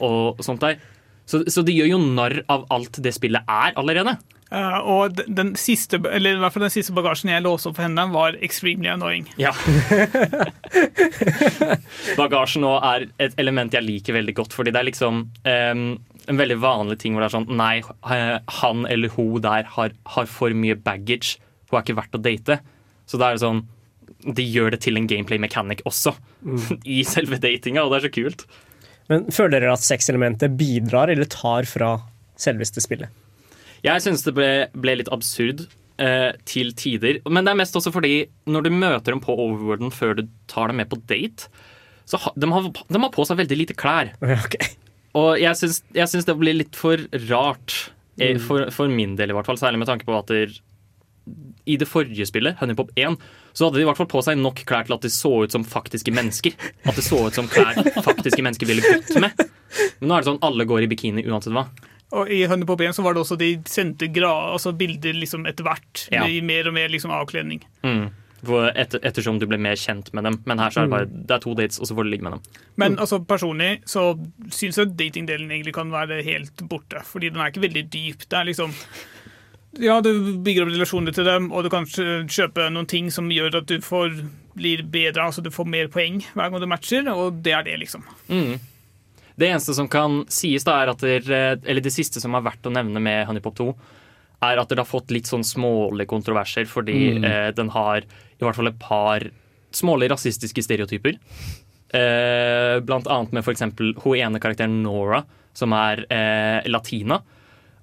og sånt der. Så, så de gjør jo narr av alt det spillet er allerede. Eh, og den, den siste, eller i hvert fall den siste bagasjen jeg låste opp for henne, var extremely annoying. Ja. Bagasjen nå er et element jeg liker veldig godt, fordi det er liksom um, en veldig vanlig ting hvor det er sånn Nei, eh, han eller hun der har, har for mye baggage. Hun er ikke verdt å date. Så da er det sånn De gjør det til en gameplay mechanic også. I selve datinga, og det er så kult. Men føler dere at sexelementet bidrar eller tar fra selveste spillet? Jeg syns det ble, ble litt absurd eh, til tider. Men det er mest også fordi når du møter dem på overworlden før du tar dem med på date, så ha, de, har, de har på seg veldig lite klær. Okay. Og jeg syns, det blir litt for rart, eh, for, for min del i hvert fall. Særlig med tanke på at der, i det forrige spillet, Honeypop 1, så hadde de i hvert fall på seg nok klær til at de så ut som faktiske mennesker. At det så ut som klær faktiske mennesker ville gått med. Men nå er det sånn alle går i bikini uansett hva. Og i hønne på 1 så var det også de sendte gra altså bilder liksom etter hvert. Ja. I mer og mer liksom avkledning. Mm. Etter, ettersom du ble mer kjent med dem. Men her så er det bare det er to dates, og så får du ligge med dem. Men altså, personlig så syns jeg datingdelen egentlig kan være helt borte. Fordi den er ikke veldig dyp. Det er liksom Ja, du bygger opp relasjoner til dem, og du kan kjøpe noen ting som gjør at du får, blir bedre, altså du får mer poeng hver gang du matcher, og det er det, liksom. Mm. Det eneste som kan sies, da, er at der, eller det siste som er verdt å nevne med Honeypop 2, er at det har fått litt sånn smålige kontroverser, fordi Mm. eh, den har i hvert fall et par smålige rasistiske stereotyper. Eh, blant annet med eksempel hun ene karakteren Nora, som er eh, latina.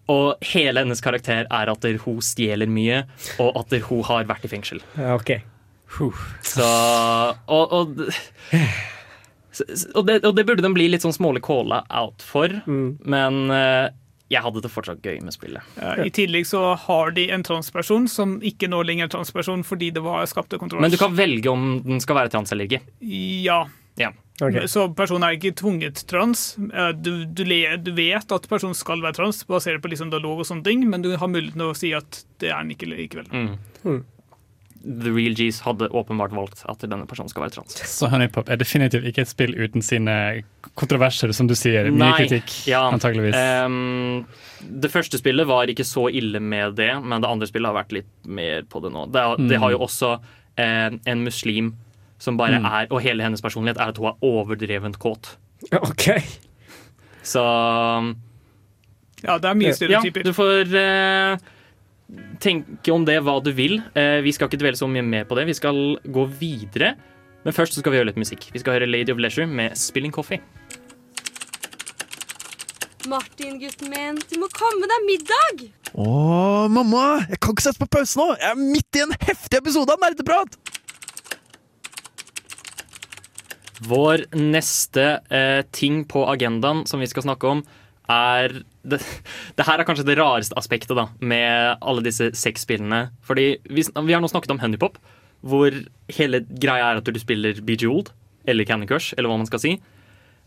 Og hele hennes karakter er at der hun stjeler mye, og at der hun har vært i fengsel. Ja, ok. Så Og, og, og, det, og det burde den bli litt sånn smålig calla out for, men eh, jeg hadde det fortsatt gøy med spillet. Ja, I tillegg så har de en transperson som ikke nå lenger er transperson fordi det var skapte kontrovers. Men du kan velge om den skal være trans eller ikke. Ja. Ja. Så personen er ikke tvunget trans. Eh, Du, du, du vet at personen skal være trans, basert på liksom dialog og sånne ting, men du har muligheten til å si at det er den ikke likevel. Mm. The Real G's hadde åpenbart valgt at denne personen skal være trans. Så Honeypop er definitivt ikke et spill uten sine kontroverser, som du sier. Mye Nei, kritikk, ja. antageligvis. Um, det første spillet var ikke så ille med det, men det andre spillet har vært litt mer på det nå. Det, har- det Mm. har jo også eh, en muslim som bare Mm. er Og hele hennes personlighet er at hun er overdrevent kåt. Ok. Så Ja, det er mye stereotyper. Ja, du får eh, tenke om det hva du vil. Eh, vi skal ikke dvele så mye mer på det. Vi skal gå videre. Men først så skal vi høre litt musikk. Vi skal høre Lady of Leisure med Spilling Coffee. Martin, gutten min, du må komme deg middag! Å, mamma! Jeg kan ikke sette på pause nå! Jeg er midt i en heftig episode av Nerdeprat! Vår neste eh, ting på agendaen som vi skal snakke om, er det, det her er kanskje det rareste aspektet da, med alle disse sexspillene. Fordi vi, vi har nå snakket om Honeypop, hvor hele greia er at du spiller Bejeweled, eller Candy Crush, eller hva man skal si.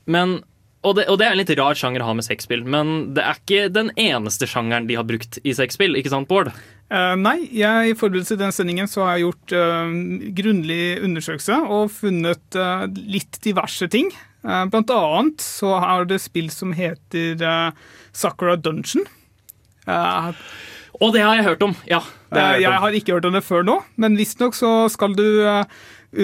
Men, og, det, og det er en litt rar sjanger å ha med sexspill, men det er ikke den eneste sjangeren de har brukt i sexspill, ikke sant, Bård? Uh, nei, jeg, i forberedelse til den sendingen så har jeg gjort uh, grundig undersøkelse og funnet uh, litt diverse ting. Eh, blant annet så er det spill som heter eh, Sakura Dungeon. Eh, og det har jeg hørt om, ja. det har jeg hørt Eh, jeg har ikke hørt om det før nå, men visstnok så skal du eh,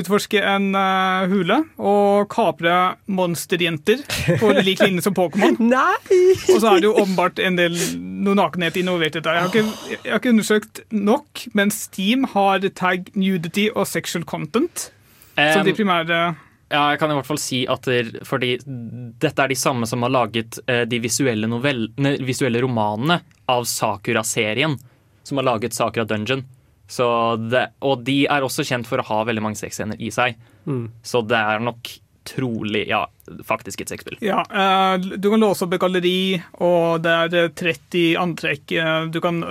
utforske en eh, hule og kapre monsterjenter på lik linje som Pokémon. Og så er det jo åpenbart en del noe nakenhet involvert i dette. Jeg har, ikke, jeg har ikke undersøkt nok, men Steam har tag nudity og sexual content. som de primære Ja, jeg kan i hvert fall si at fordi dette er de samme som har laget eh, de visuelle, novell, ne, visuelle romanene av Sakura-serien. Som har laget Sakura Dungeon. Så det, og de er også kjent for å ha veldig mange sexscener i seg. Mm. Så det er nok trolig, ja, faktisk et sexspill. Ja, eh, du kan låse opp et galleri, og det er eh, 30 antrekk eh, du kan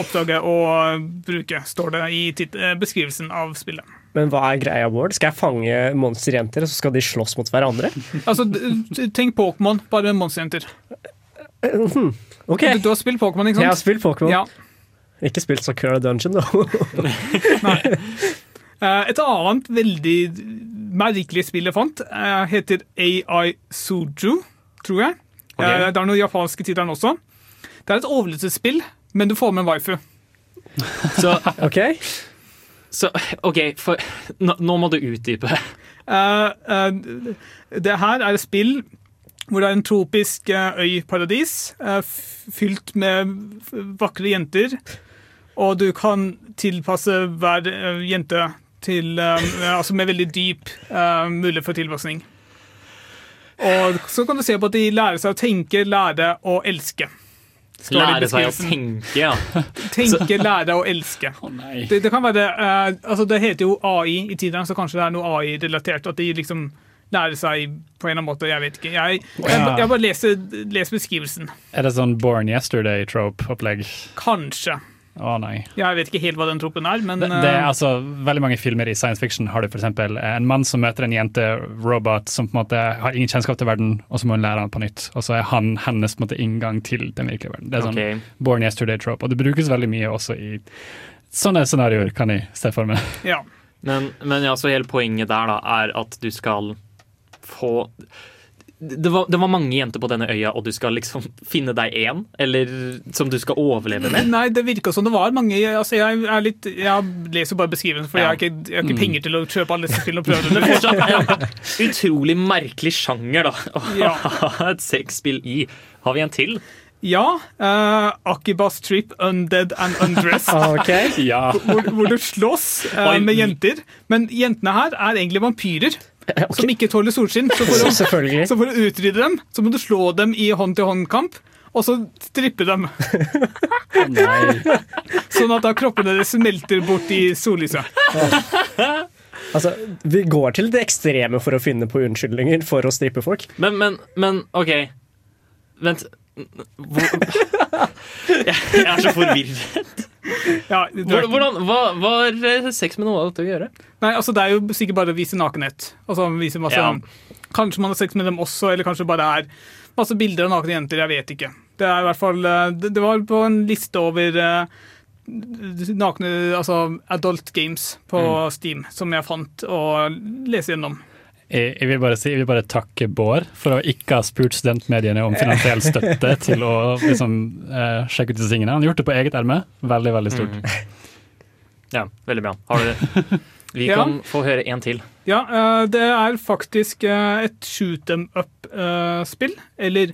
oppdage og bruke, står det i beskrivelsen av spillet. Men hva er greia, Bård? Skal jeg fange monsterjenter, og så skal de slåss mot hverandre? Altså, tenk Pokémon, bare monsterjenter. Mhm. Ok. Du, du har spilt Pokémon, ikke sant? Jeg har spilt Pokémon. Ja. Ikke spilt Sakura Dungeon, da. Nei. Et annet veldig merkelig spill jeg fant, eh, heter AI Suju, tror jeg. Ok. Eh, Det er noen japanske titler også. Det er et overlevelsesspill, men du får med en waifu. Så, ok. Så OK, for nå, nå må du utdype. Uh, uh, det her er et spill hvor det er en tropisk eh, øyparadis fylt med vakre jenter. Og du kan tilpasse hver jente til Altså med veldig dyp mulighet for tilpasning. Og så kan du se på at de lærer seg å tenke, lære og elske. Lære seg å tenke, ja. Tenke, lære og elske. det, det kan være uh, altså Det heter jo AI i tiden, så kanskje det er noe AI-relatert. At de liksom lærer seg på en eller annen måte. Jeg vet ikke. Jeg, jeg, jeg bare leser, leser beskrivelsen. Er det sånn Born Yesterday-trope-opplegg? Kanskje. Å nei. Jeg vet ikke helt hva den troppen er, men Det, det er eh, altså Veldig mange filmer i science fiction har du f.eks. en mann som møter en jente, robot, som på en måte har ingen kjennskap til verden, og så må hun lære han på nytt. Og så er han hennes på en måte inngang til den virkelige verden. Det er sånn okay. Born Yesterday-trope. Og det brukes veldig mye også i sånne scenarioer, kan jeg se for meg. ja. Men, men ja, så hele poenget der da er at du skal få det var, det var mange jenter på denne øya, og du skal liksom finne deg én? Eller som du skal overleve med? Nei, det virka som det var mange altså jeg, er litt, jeg leser bare beskrivelsen, for Ja. jeg har ikke, jeg har ikke Mm. penger til å kjøpe alle disse spillene og prøve dem. fortsatt en utrolig merkelig sjanger da å Ja. ha et sexspill i. Har vi en til? Ja. Uh, Akibas Trip Undead and Undressed. okay. Ja. hvor, hvor du slåss uh, med jenter. Men jentene her er egentlig vampyrer. Som ikke tåler solskinn. Så for, å, så for å utrydde dem, så må du slå dem i hånd-til-hånd-kamp. Og så strippe dem, Nei. sånn at da kroppene deres smelter bort i sollyset. Altså, vi går til det ekstreme for å finne på unnskyldninger for å strippe folk. Men, men, men OK. Vent. Hvor, jeg, jeg er så forvirret. Ja, Hvordan, hva, hva var eh, sex med noe av dette å gjøre? Nei, altså Det er jo sikkert bare å vise nakenhet. Altså vise masse, Ja. Kanskje man har sex med dem også, eller kanskje bare er masse bilder av nakne jenter. Jeg vet ikke. Det er i hvert fall eh, Det, det var på en liste over eh, nakne Altså adult games på Mm. Steam som jeg fant å lese gjennom. Jeg, jeg, vil bare si, jeg vil bare takke Bård for å ikke ha spurt studentmediene om finansiell støtte til å liksom, eh, sjekke ut disse tingene. Han har gjort det på eget erme. Veldig, veldig stort. Ja, veldig bra. Har du det? Vi Ja. kan få høre en til. Ja, eh, det er faktisk eh, et shoot them up-spill. Eller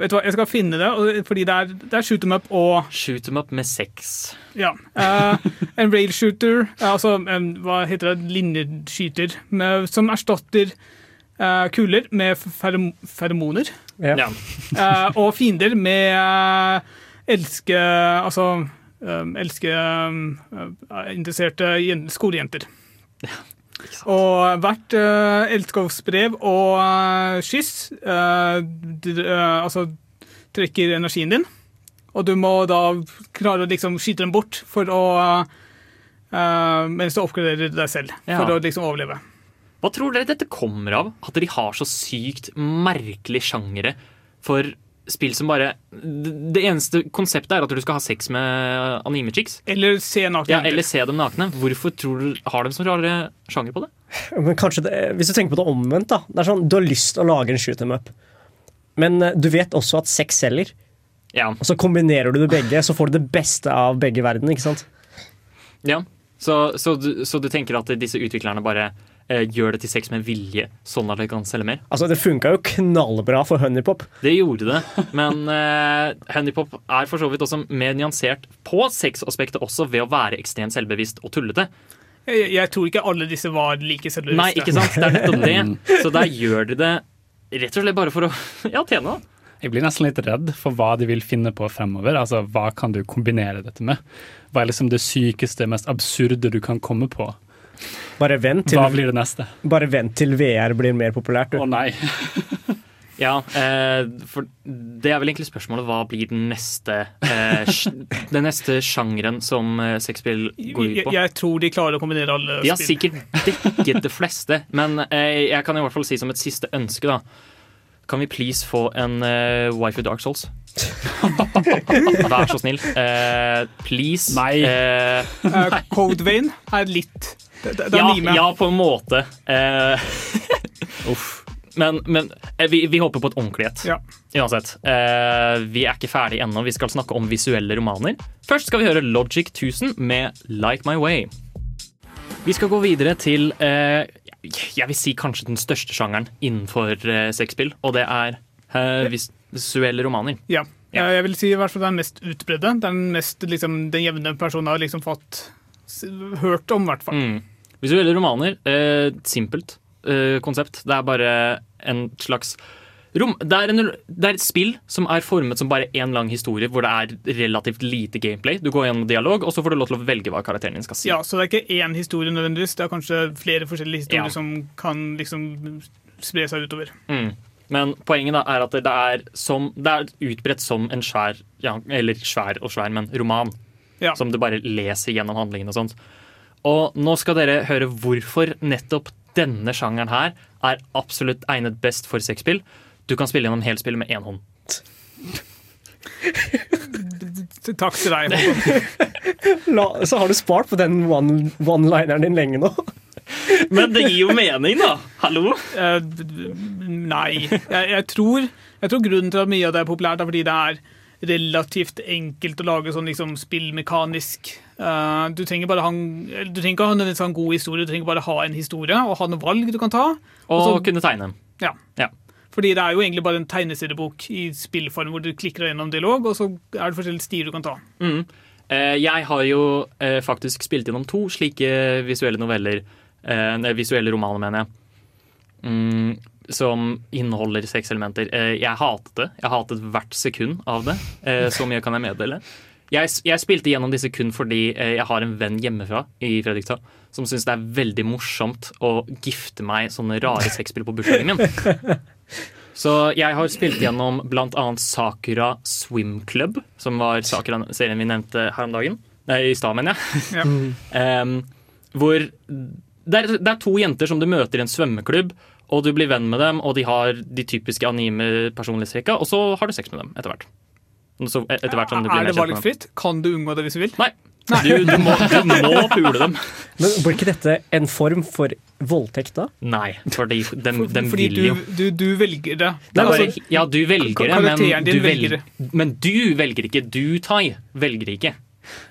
vet du hva, jeg skal finne det, fordi det er, det er shoot em up og Shoot em up med sex. Ja. Uh, en rail shooter, eh, altså en, hva heter det, linjeskyter, med, som erstatter uh, kuler med ferem feromoner. Ja. Ja. Eh, og fiender med uh, elske Altså um, elske um, uh, interesserte skolejenter. skolejenter. Og hvert uh, elskovsbrev og uh, kyss uh, altså trekker energien din. Og du må da klare å liksom skyte dem bort for å Mens du oppgraderer deg selv Ja. for å liksom overleve. Hva tror dere dette kommer av? At de har så sykt merkelige sjangere for spill som bare Det eneste konseptet er at du skal ha sex med anime-chicks. Eller se nakne Ja, eller se dem nakne. Hvorfor tror du har de så rare sjanger på det? Men kanskje det, Hvis du tenker på det omvendt, da. Det er sånn, Du har lyst til å lage en shoot em up, men eh, du vet også at sex selger. Ja. Og så kombinerer du det begge, så får du det beste av begge verdener. ikke sant? ja. Så, så, du, så du tenker at disse utviklerne bare gjør det til sex med vilje, sånn at de kan selge mer? Altså, Det funka jo knallbra for Honeypop. Det gjorde det, men uh, Honeypop er for så vidt også mer nyansert på sexaspektet også ved å være ekstremt selvbevisst og tullete. Jeg, jeg tror ikke alle disse var like selvbevisste. Nei, ikke sant? Det er nettopp det. Så der gjør de det rett og slett bare for å ja, tjene. da. Jeg blir nesten litt redd for hva de vil finne på fremover. Altså, Hva kan du kombinere dette med? Hva er liksom det sykeste, mest absurde du kan komme på? Bare vent til, Hva blir det neste? bare vent til VR blir mer populært. Å Du. nei. Ja, eh, for det er vel egentlig spørsmålet hva blir den neste eh, Den neste sjangeren som eh, sexspill går ut på? jeg tror de klarer å kombinere alle De har sikkert dekket det fleste, men eh, jeg kan i hvert fall si som et siste ønske, da. Kan vi please få en uh, of Dark Souls? Vær så snill. Eh, please. Nei. Eh, Eh, Code Vein er litt Det, det, det ja, ja, på en måte. Eh, uff. Men, men eh, vi, vi håper på et ordentlighet. Ja. Uansett. Eh, vi er ikke ferdig ennå. Vi skal snakke om visuelle romaner. Først skal vi høre Logic 1000 med Like My Way. Vi skal gå videre til eh, jeg vil si kanskje den største sjangeren innenfor eh, sexspill, og det er eh, vis visuelle romaner. Ja. ja. Jeg vil si i hvert fall den mest utbredde. Den mest liksom, den jevne personen har liksom fått hørt om, i hvert fall. Mm. Visuelle romaner, eh, simpelt eh, konsept. Det er bare en slags rom. Det er, en, det er et spill som er formet som bare én lang historie, hvor det er relativt lite gameplay. Du går gjennom dialog, og så får du lov til å velge hva karakteren din skal si. Ja, Så det er ikke én historie nødvendigvis, det er kanskje flere forskjellige historier Ja. som kan liksom spre seg utover. Mm. Men poenget da er at det er, som, det er utbredt som en svær, ja, eller svær og svær, men roman. Ja. Som du bare leser gjennom handlingen og sånt. Og nå skal dere høre hvorfor nettopp denne sjangeren her er absolutt egnet best for sexspill. Du kan spille gjennom hele spillet med én hånd. Takk til deg, La, så har du spart på den one- one-lineren din lenge nå. Men det gir jo mening, da! Hallo? D- Nei. Jeg, jeg, tror, jeg tror grunnen til at mye av det er populært, er fordi det er relativt enkelt å lage sånn liksom spillmekanisk. Uh, du trenger bare ha en, du trenger ikke ha en god historie, du trenger bare ha en historie og ha noen valg du kan ta. Og så- kunne tegne. Ja. Ja. Fordi det er jo egentlig bare en tegneseriebok i spillform hvor du klikker gjennom dialog, og så er det forskjellige stier du kan ta. Mm. Eh, jeg har jo eh, faktisk spilt gjennom to slike visuelle noveller. Visuelle romaner, mener jeg. Som inneholder sexelementer. Eh, jeg hatet det. Jeg hatet hvert sekund av det. Eh, så mye kan jeg meddele. Jeg, jeg spilte gjennom disse kun fordi eh, jeg har en venn hjemmefra i Fredrikstad som syns det er veldig morsomt å gifte meg sånne rare sexspill på bursdagen min. Så jeg har spilt gjennom bl.a. Sakura Swim Club, som var Sakura-serien vi nevnte her om dagen. Nei, i stad, mener jeg. Ja. um, hvor det er, det er to jenter som du møter i en svømmeklubb, og du blir venn med dem, og de har de typiske anime-personlighetstrekka, og så har du sex med dem etter hvert. Så etter hvert som du blir Er det valgfritt? Kan du unngå det hvis du vil? Nei. Du, du, må, du må pule dem. Men Blir ikke dette en form for voldtekt, da? Nei, fordi de, For- de Fordi vil du, jo du, du velger det. Det er Altså, bare, ja, du velger det, men du, velger velger, men du velger ikke. Du, Tai, velger ikke.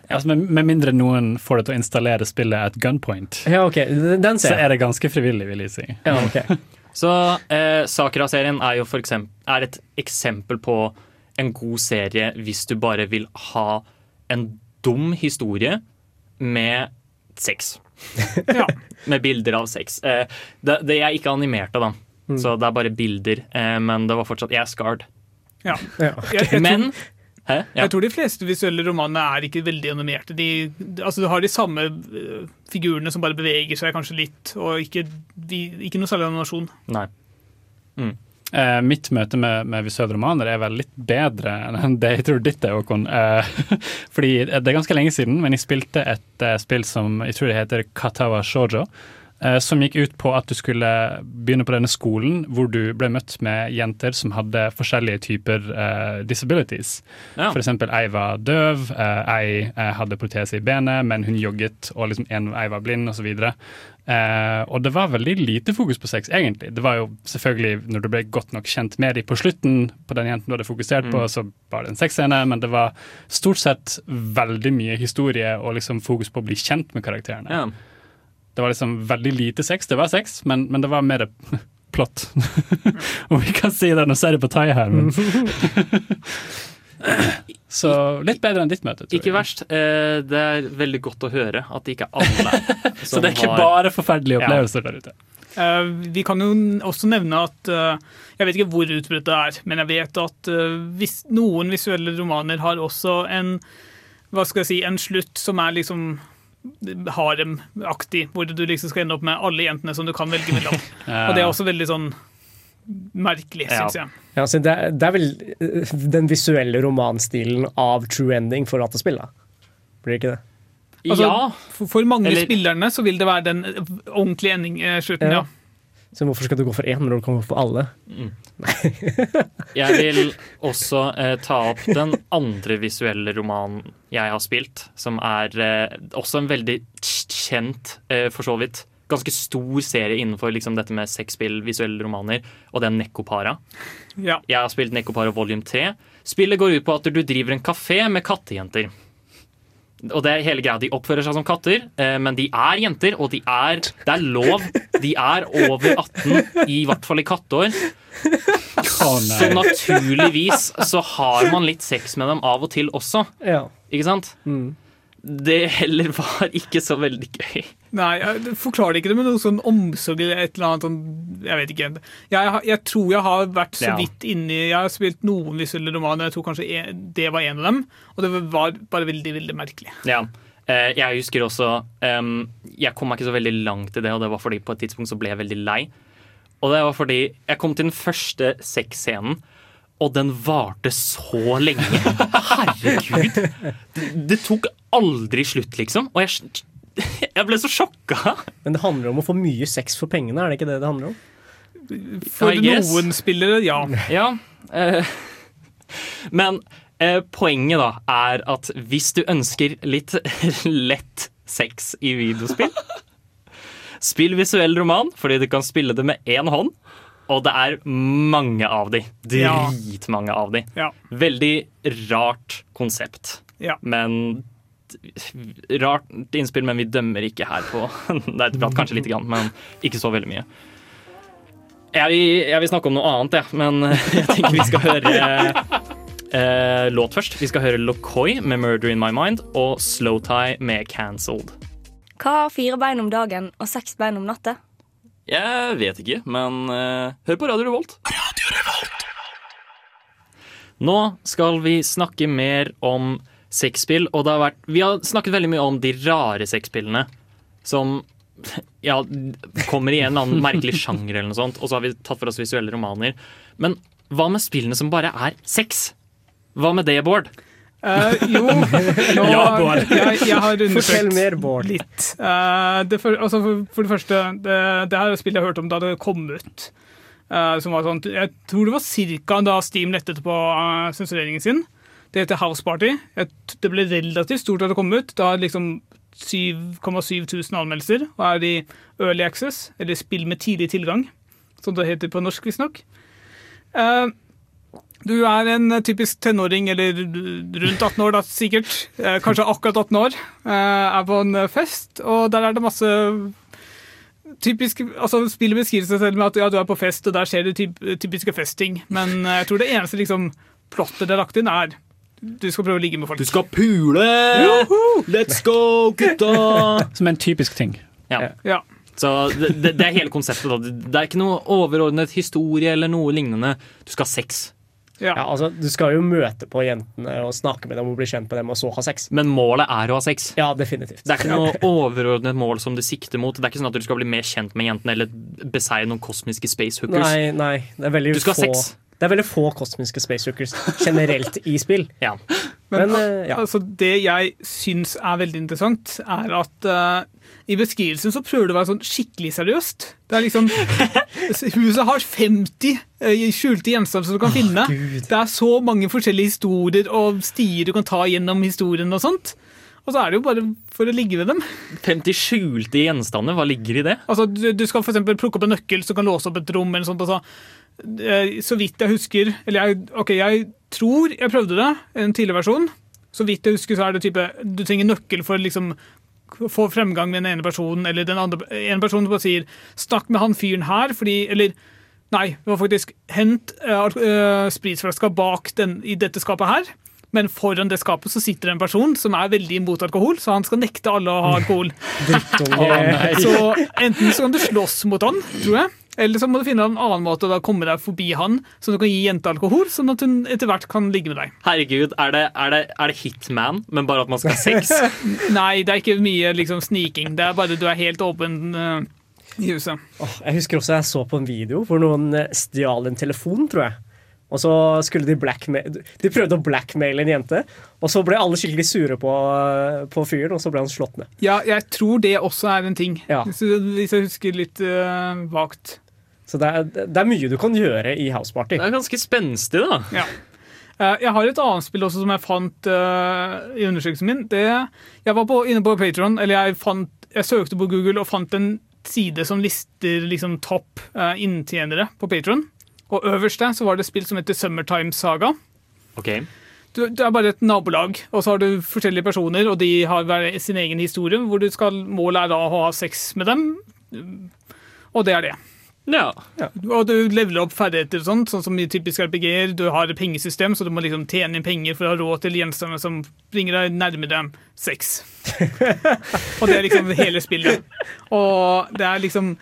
Altså, med, med mindre noen får det til å installere spillet at gunpoint, Ja, okay. den så ser jeg. er det ganske frivillig, vil jeg si. Ja, okay. Så eh, Sakura-serien er jo for eksempel, er et eksempel på en god serie hvis du bare vil ha en dum historie med sex. Ja. med bilder av sex. Eh, det, det er ikke animerte, da. Så det er bare bilder. Eh, men det var fortsatt Jeg er scarred. Ja. Ja. Jeg, jeg, Men? Ja. jeg tror de fleste visuelle romanene er ikke veldig animerte. De, altså, du har de samme eh, figurene som bare beveger seg kanskje litt, og ikke, de, ikke noe særlig animasjon. Nei. Eh, mitt møte med, med visuelle romaner er vel litt bedre enn det jeg tror ditt er, Håkon. Eh, fordi det er ganske lenge siden, men jeg spilte et eh, spill som jeg tror det heter Katawa Shoujo. Eh, som gikk ut på at du skulle begynne på denne skolen hvor du ble møtt med jenter som hadde forskjellige typer uh, disabilities. Ja. For eksempel ei var døv, uh, ei hadde protese i benet, men hun jogget, og liksom en, ei var blind osv. Eh, og det var veldig lite fokus på sex, egentlig. Det var jo selvfølgelig, når du ble godt nok kjent med dem på slutten, på den jenten du hadde fokusert på, så var det en sexscene, men det var stort sett veldig mye historie og liksom fokus på å bli kjent med karakterene. Ja. Det var liksom veldig lite sex. Det var sex, men, men det var mer plott. Om vi kan si det, nå ser jeg på Tai her, men Så litt bedre enn ditt møte, tror Ikke jeg. verst. Eh, det er veldig godt å høre at det ikke er alle Så det er ikke bare forferdelige Ja. opplevelser der ute. Eh, vi kan jo også nevne at eh, Jeg vet ikke hvor utbredt det er, men jeg vet at hvis, noen visuelle romaner har også en hva skal jeg si, en slutt som er liksom haremaktig, hvor du liksom skal ende opp med alle jentene som du kan velge mellom. Og det er også veldig sånn merkelig, syns jeg. Ja, altså det, er- det er vel eh, den visuelle romanstilen av true ending for dataspill, da. Blir det ikke det? Altså, ja. For, for mange Eller- spillerne så vil det være den ordentlige ending, eh, Ja. ja. Så hvorfor skal du gå for én når du kan gå for alle? Jeg vil også eh, ta opp den andre visuelle romanen jeg har spilt, som er eh, også en veldig kjent, eh, for så vidt, ganske stor serie innenfor liksom, dette med sexspill, visuelle romaner, og det er Nekopara. ja. Jeg har spilt Nekopara volume 3. Spillet går ut på at du driver en kafé med kattejenter. Og det er hele greia. De oppfører seg som katter, eh, men de er jenter, og de er Det er lov. De er over 18, i hvert fall i katteår. Oh. Så naturligvis så har man litt sex med dem av og til også. Ja. Ikke sant? Det heller var ikke så veldig gøy. Nei, jeg forklarer ikke det med noe sånn omsorg eller et eller annet sånn Jeg vet ikke. Jeg, jeg tror jeg har vært så Ja. vidt inni Jeg har spilt noen visuelle romaner, jeg tror kanskje en, det var en av dem. Og det var bare veldig, veldig merkelig. Ja. Eh, Jeg husker også Jeg kom meg ikke så veldig langt i det, og det var fordi på et tidspunkt så ble jeg veldig lei. Og det var fordi jeg kom til den første sexscenen, og den varte så lenge. Herregud! Det, det tok aldri slutt, liksom. Og jeg, jeg ble så sjokka. Men det handler om å få mye sex for pengene, er det ikke det det handler om? For noen spillere, ja. Ja. eh, men eh, poenget da er at hvis du ønsker litt lett sex i videospill Spill visuell roman, fordi du kan spille det med én hånd. Og det er mange av de. Dritmange av de. Ja. Veldig rart konsept. Ja. Men Rart innspill, men vi dømmer ikke her på Det Nerdeprat. Kanskje lite grann, men ikke så veldig mye. Jeg vil, jeg vil snakke om noe annet, jeg, men jeg tenker vi skal høre eh, låt først. Vi skal høre Lokoi med 'Murder In My Mind' og Slowtie med 'Cancelled'. Hva har fire bein om dagen og seks bein om natta? Jeg vet ikke, men uh, hør på Radio Revolt. Nå skal vi snakke mer om sexspill, og det har vært, vi har snakket veldig mye om de rare sexspillene som ja, kommer i en eller annen merkelig sjanger, eller noe sånt, og så har vi tatt for oss visuelle romaner. Men hva med spillene som bare er sex? Hva med det, Bård? Eh, jo, nå, Ja, Bård. jeg, jeg har Fortell mer, Bård. litt. Uh, det, for, altså for, for det første, det, det her er et spill jeg hørte om da det kom ut. Uh, som var sånn, jeg tror det var cirka da Steam lettet på uh, sensureringen sin. Det heter House Party. Jeg, det ble relativt stort da det kom ut. Det har liksom 7,7 tusen anmeldelser og er i Early Access, eller spill med tidlig tilgang, som det heter på norsk, visstnok. Uh, du er en typisk tenåring, eller rundt 18 år da, sikkert. Eh, kanskje akkurat 18 år. Eh, er på en fest, og der er det masse typisk, altså Spillet beskriver seg selv med at ja, du er på fest, og der skjer det typ, typiske festting. Men eh, jeg tror det eneste liksom, plottet det er lagt inn, er du skal prøve å ligge med folk. Du skal pule! Let's go, gutta! Som en typisk ting. Ja. Ja. Så det, det, det er hele konseptet. Da. Det er ikke noe overordnet historie eller noe lignende. Du skal ha sex. Ja. Ja, altså, Du skal jo møte på jentene og snakke med dem og bli kjent med dem, og så ha sex. Men målet er å ha sex. Ja, definitivt. Det er ikke noe overordnet mål som du sikter mot. Det er ikke sånn at du skal bli mer kjent med jentene eller beseire noen kosmiske space hookers. Nei, nei, det er veldig Du skal ha sex. Det er veldig få kosmiske space hookers generelt i spill. Ja. Men, Men, eh, ja. altså, det jeg syns er veldig interessant, er at uh, i beskrivelsen så prøver det å være sånn skikkelig seriøst. Det er liksom Huset har 50 eh, skjulte gjenstander som du kan finne. Det er så mange forskjellige historier og stier du kan ta gjennom historien og sånt. Og så er det jo bare for å ligge ved dem. 50 skjulte gjenstander, hva ligger i det? Altså, du, du skal eksempel plukke opp en nøkkel som kan låse opp et rom. eller sånt. Altså, eh, så vidt jeg husker Eller jeg, ok, jeg tror jeg prøvde det, en tidligere versjon. Så vidt jeg husker, så er det type Du trenger nøkkel for å liksom få fremgang med den ene personen, eller den andre en person som bare sier 'snakk med han fyren her', fordi Eller nei, det var faktisk 'hent uh, spritflaska bak den, i dette skapet her'. Men foran det skapet så sitter det en person som er veldig imot alkohol, så han skal nekte alle å ha alkohol. Så enten så kan du slåss mot han, tror jeg, eller så må du finne en annen måte å da komme deg forbi han, så du kan gi jenta alkohol, sånn at hun etter hvert kan ligge med deg. Herregud, er det, er det, er det Hitman, men bare at man skal ha sex? Nei, det er ikke mye liksom sniking. Det er bare du er helt åpen Uh, i huset. Oh, jeg husker også jeg så på en video hvor noen eh, stjal en telefon, tror jeg. Og så skulle de blackmail De prøvde å blackmaile en jente, og så ble alle skikkelig sure på, på fyren, og så ble han slått ned. Ja, jeg tror det også er en ting, Ja. hvis, hvis jeg husker litt uh, vagt. Så det er, det er mye du kan gjøre i House Party. Det er ganske spenstig, da. Ja. Eh, Jeg har et annet spill også som jeg fant uh, i undersøkelsen min. Det, jeg var på, inne på Patron, eller jeg, fant, jeg søkte på Google og fant en side som lister liksom topp uh, inntjenere på Patron. Og øverst der så var det et spill som heter Summertime Saga. Ok. Du, det er bare et nabolag, og så har du forskjellige personer, og de har hver sin egen historie, hvor du skal, målet er da å ha sex med dem. Og det er det. Ja. Og du leveler opp ferdigheter og sånt, sånn som i typisk RPG-er. Du har et pengesystem, så du må liksom tjene inn penger for å ha råd til gjenstander som bringer deg nærmere sex. og det er liksom hele spillet. Og det er liksom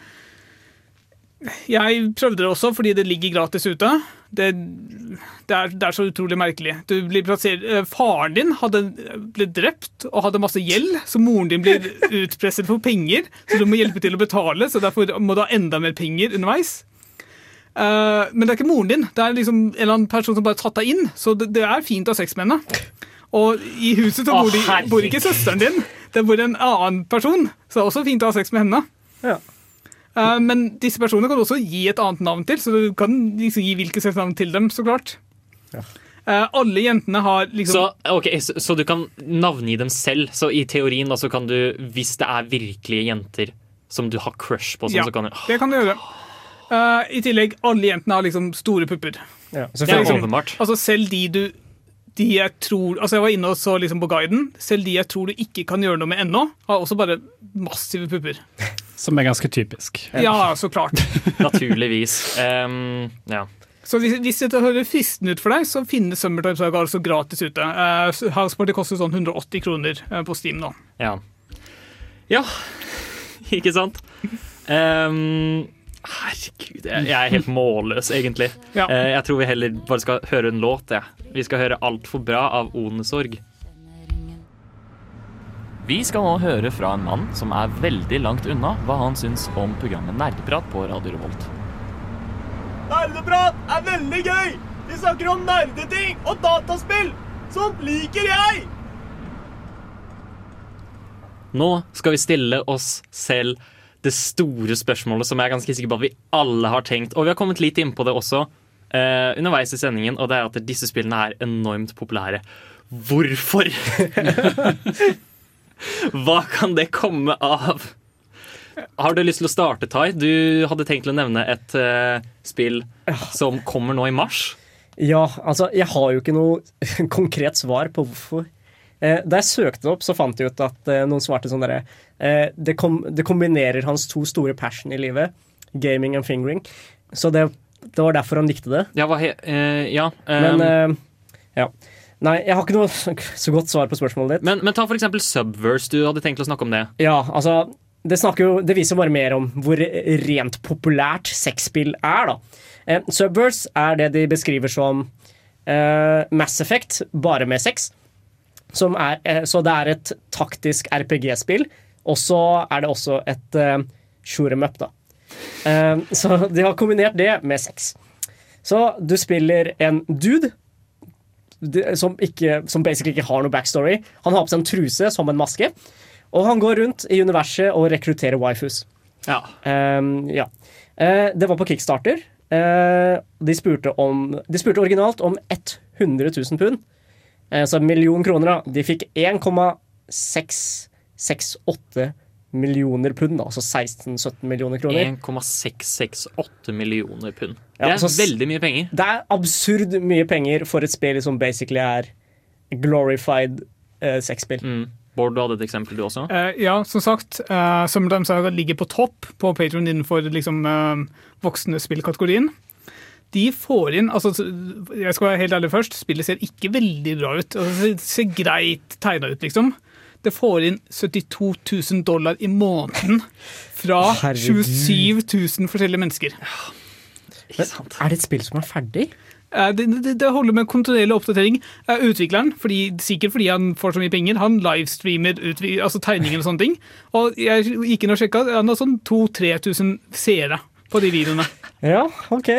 Jeg prøvde det også fordi det ligger gratis ute. Det, det, er, det er så utrolig merkelig. Du blir plassert, eh, faren din hadde blitt drept og hadde masse gjeld, så moren din blir utpresset for penger, så du må hjelpe til å betale, så derfor må du ha enda mer penger underveis. Uh, men det er ikke moren din, det er liksom en eller annen person som bare har tatt deg inn, så det, det er fint å ha sex med henne. Og i huset så bor, de, bor ikke søsteren din, det bor en annen person. Så det er også fint å ha sex med henne. Ja. Eh, men disse personene kan du også gi et annet navn til, så du kan liksom gi hvilket slags navn til dem, så klart. Ja. alle jentene har liksom Så, okay, så, så du kan navngi dem selv. Så i teorien da, så kan du, hvis det er virkelige jenter som du har crush på, sånn, Ja, så kan du det kan du gjøre. Uh, I tillegg, alle jentene har liksom store pupper. Ja, Det er liksom- åpenbart. Altså selv de du de jeg tror, altså jeg var inne og så liksom på guiden. Selv de jeg tror du ikke kan gjøre noe med ennå, har også bare massive pupper. Som er ganske typisk. Ja, så klart. Naturligvis. Um, ja. Så hvis, hvis det høres fristende ut for deg, så finnes Summertime Saga altså gratis ute. Uh, Houseparty koster sånn 180 kroner eh, på Steam nå. Ja. ja. Ikke sant? Um, herregud, jeg, jeg er helt målløs, egentlig. Ja. Uh, jeg tror vi heller bare skal høre en låt. Ja. Vi skal høre 'Altfor bra' av Onesorg. Vi skal nå høre fra en mann som er veldig langt unna hva han syns om programmet Nerdeprat på Radio Revolt. Nerdeprat er veldig gøy! Vi snakker om nerdeting og dataspill! Sånt liker jeg! Nå skal vi stille oss selv det store spørsmålet som jeg er ganske sikker på at vi alle har tenkt. Og vi har kommet litt inn på det også eh, underveis i sendingen, og det er at disse spillene er enormt populære. Hvorfor? Hva kan det komme av? Har du lyst til å starte, Tai? Du hadde tenkt å nevne et uh, spill som kommer nå i mars. Ja, altså, jeg har jo ikke noe konkret svar på hvorfor. Eh, da jeg søkte det opp, så fant jeg ut at eh, noen svarte sånn derre eh, det, kom, det kombinerer hans to store passion i livet, gaming og fingering. Så det, det var derfor han likte det. Ja, he eh, ja Men ehm, eh, ja. Nei, jeg har ikke noe så godt svar på spørsmålet ditt. men, men ta eksempel Subverse. Du hadde tenkt å snakke om det. Ja, altså det, jo, det viser bare mer om hvor rent populært sexspill er, da. Eh, Subverse er det de beskriver som eh, Mass Effect, bare med sex. Som er, eh, så det er et taktisk RPG-spill, og så er det også et eh, shoremup, da. Eh, så de har kombinert det med sex. Så du spiller en dude som, ikke, som basically ikke har noe backstory. Han har på seg en truse som en maske. Og han går rundt i universet og rekrutterer waifus. Ja. Um, ja. Uh, det var på kickstarter. Uh, de, spurte om, de spurte originalt om 100 000 pund. Uh, så en million kroner, da. De fikk 1,668 millioner pund, da, altså 16-17 millioner kroner. 1,668 millioner pund. Ja, Det er så veldig mye penger. Det er absurd mye penger for et spill som basically er glorified uh, sexspill. Mm. Bård, du hadde et eksempel, du også? Uh, ja, som sagt, uh, de Saga ligger på topp på Patron innenfor liksom, uh, voksne spillkategorien. De får inn altså, Jeg skal være helt ærlig først, spillet ser ikke veldig bra ut. Altså, det ser greit tegna ut, liksom. Det får inn 72 000 dollar i måneden fra Herregud. 27 000 forskjellige mennesker. Er det et spill som er ferdig? Eh, Det, det, det holder med kontinuerlig oppdatering. Eh, Utvikleren, fordi, sikkert fordi han får så mye penger, han livestreamer altså tegninger og sånne ting. Og jeg gikk inn og sjekka, han har sånn 2000-3000 seere på de videoene. Ja, OK.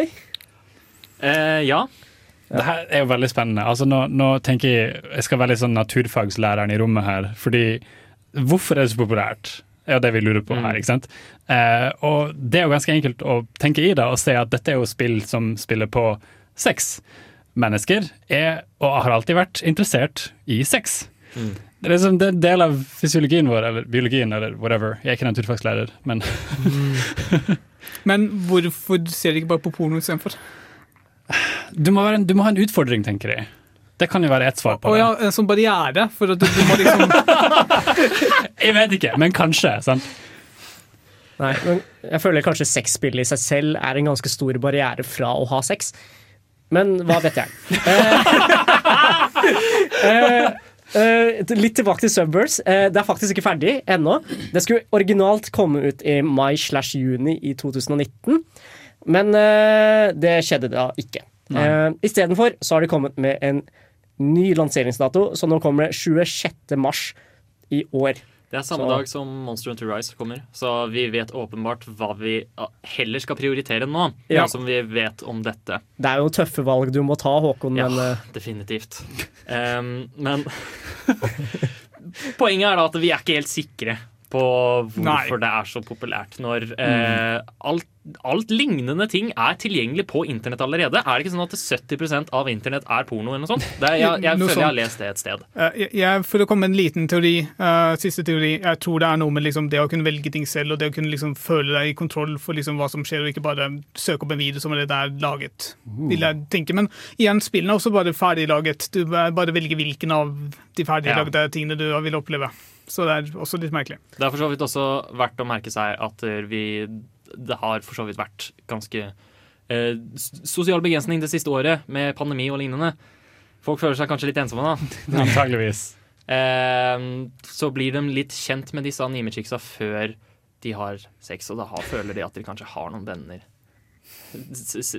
Eh, ja. Det her er jo veldig spennende. Altså nå, nå tenker Jeg jeg skal være litt sånn naturfagslæreren i rommet her. Fordi hvorfor er det så populært? Det er jo det vi lurer på her. ikke sant? Eh, og det er jo ganske enkelt å tenke i det og se at dette er jo spill som spiller på sex. Mennesker er, og har alltid vært, interessert i sex. Det er liksom en del av fysiologien vår, eller biologien, eller whatever. Jeg er ikke naturfagslærer, men Men hvorfor ser de ikke bare på porno istedenfor? Du må, være en, du må ha en utfordring, tenker jeg. Det kan jo være ett svar på det. ja, en sånn barriere for at du, du må liksom Jeg vet ikke, men kanskje. sant? Nei, men jeg føler kanskje sexspillet i seg selv er en ganske stor barriere fra å ha sex. Men hva vet jeg. Eh, eh, eh, litt tilbake til Subbers. Eh, det er faktisk ikke ferdig ennå. Det skulle originalt komme ut i mai slash juni i 2019, men uh, det skjedde da ikke. Uh, Istedenfor så har de kommet med en ny lanseringsdato, så nå kommer det 26. mars i år. Det er samme Så- dag som Monster Hunter Rise kommer, så vi vet åpenbart hva vi heller skal prioritere nå. Ja. Nå som vi vet om dette. Det er jo tøffe valg du må ta, Håkon, Ja, men uh... definitivt. Um, men poenget er da at vi er ikke helt sikre på hvorfor det er så populært når eh, alt, alt lignende ting er tilgjengelig på internett allerede. Er det ikke sånn at 70% av internett er porno eller noe sånt? Det jeg jeg føler jeg har lest det et sted. Eh, jeg- jeg, for å komme med en liten teori, uh, siste teori, jeg tror det er noe med liksom det å kunne velge ting selv og det å kunne liksom føle deg i kontroll for liksom hva som skjer, og ikke bare søke opp en video som allerede er laget. vil jeg tenke. Men igjen, spillene er også bare ferdiglaget. Du bare velger hvilken av de ferdiglagde tingene du vil oppleve. Så det er også litt merkelig. Det har for så vidt også verdt å merke seg at eh, vi Det har for så vidt vært ganske eh, sosial begrensning det siste året med pandemi og lignende. Folk føler seg kanskje litt ensomme, da. Antageligvis. Eh, så blir de litt kjent med disse anime-chicksa før de har sex, og da har, føler de at de kanskje har noen venner.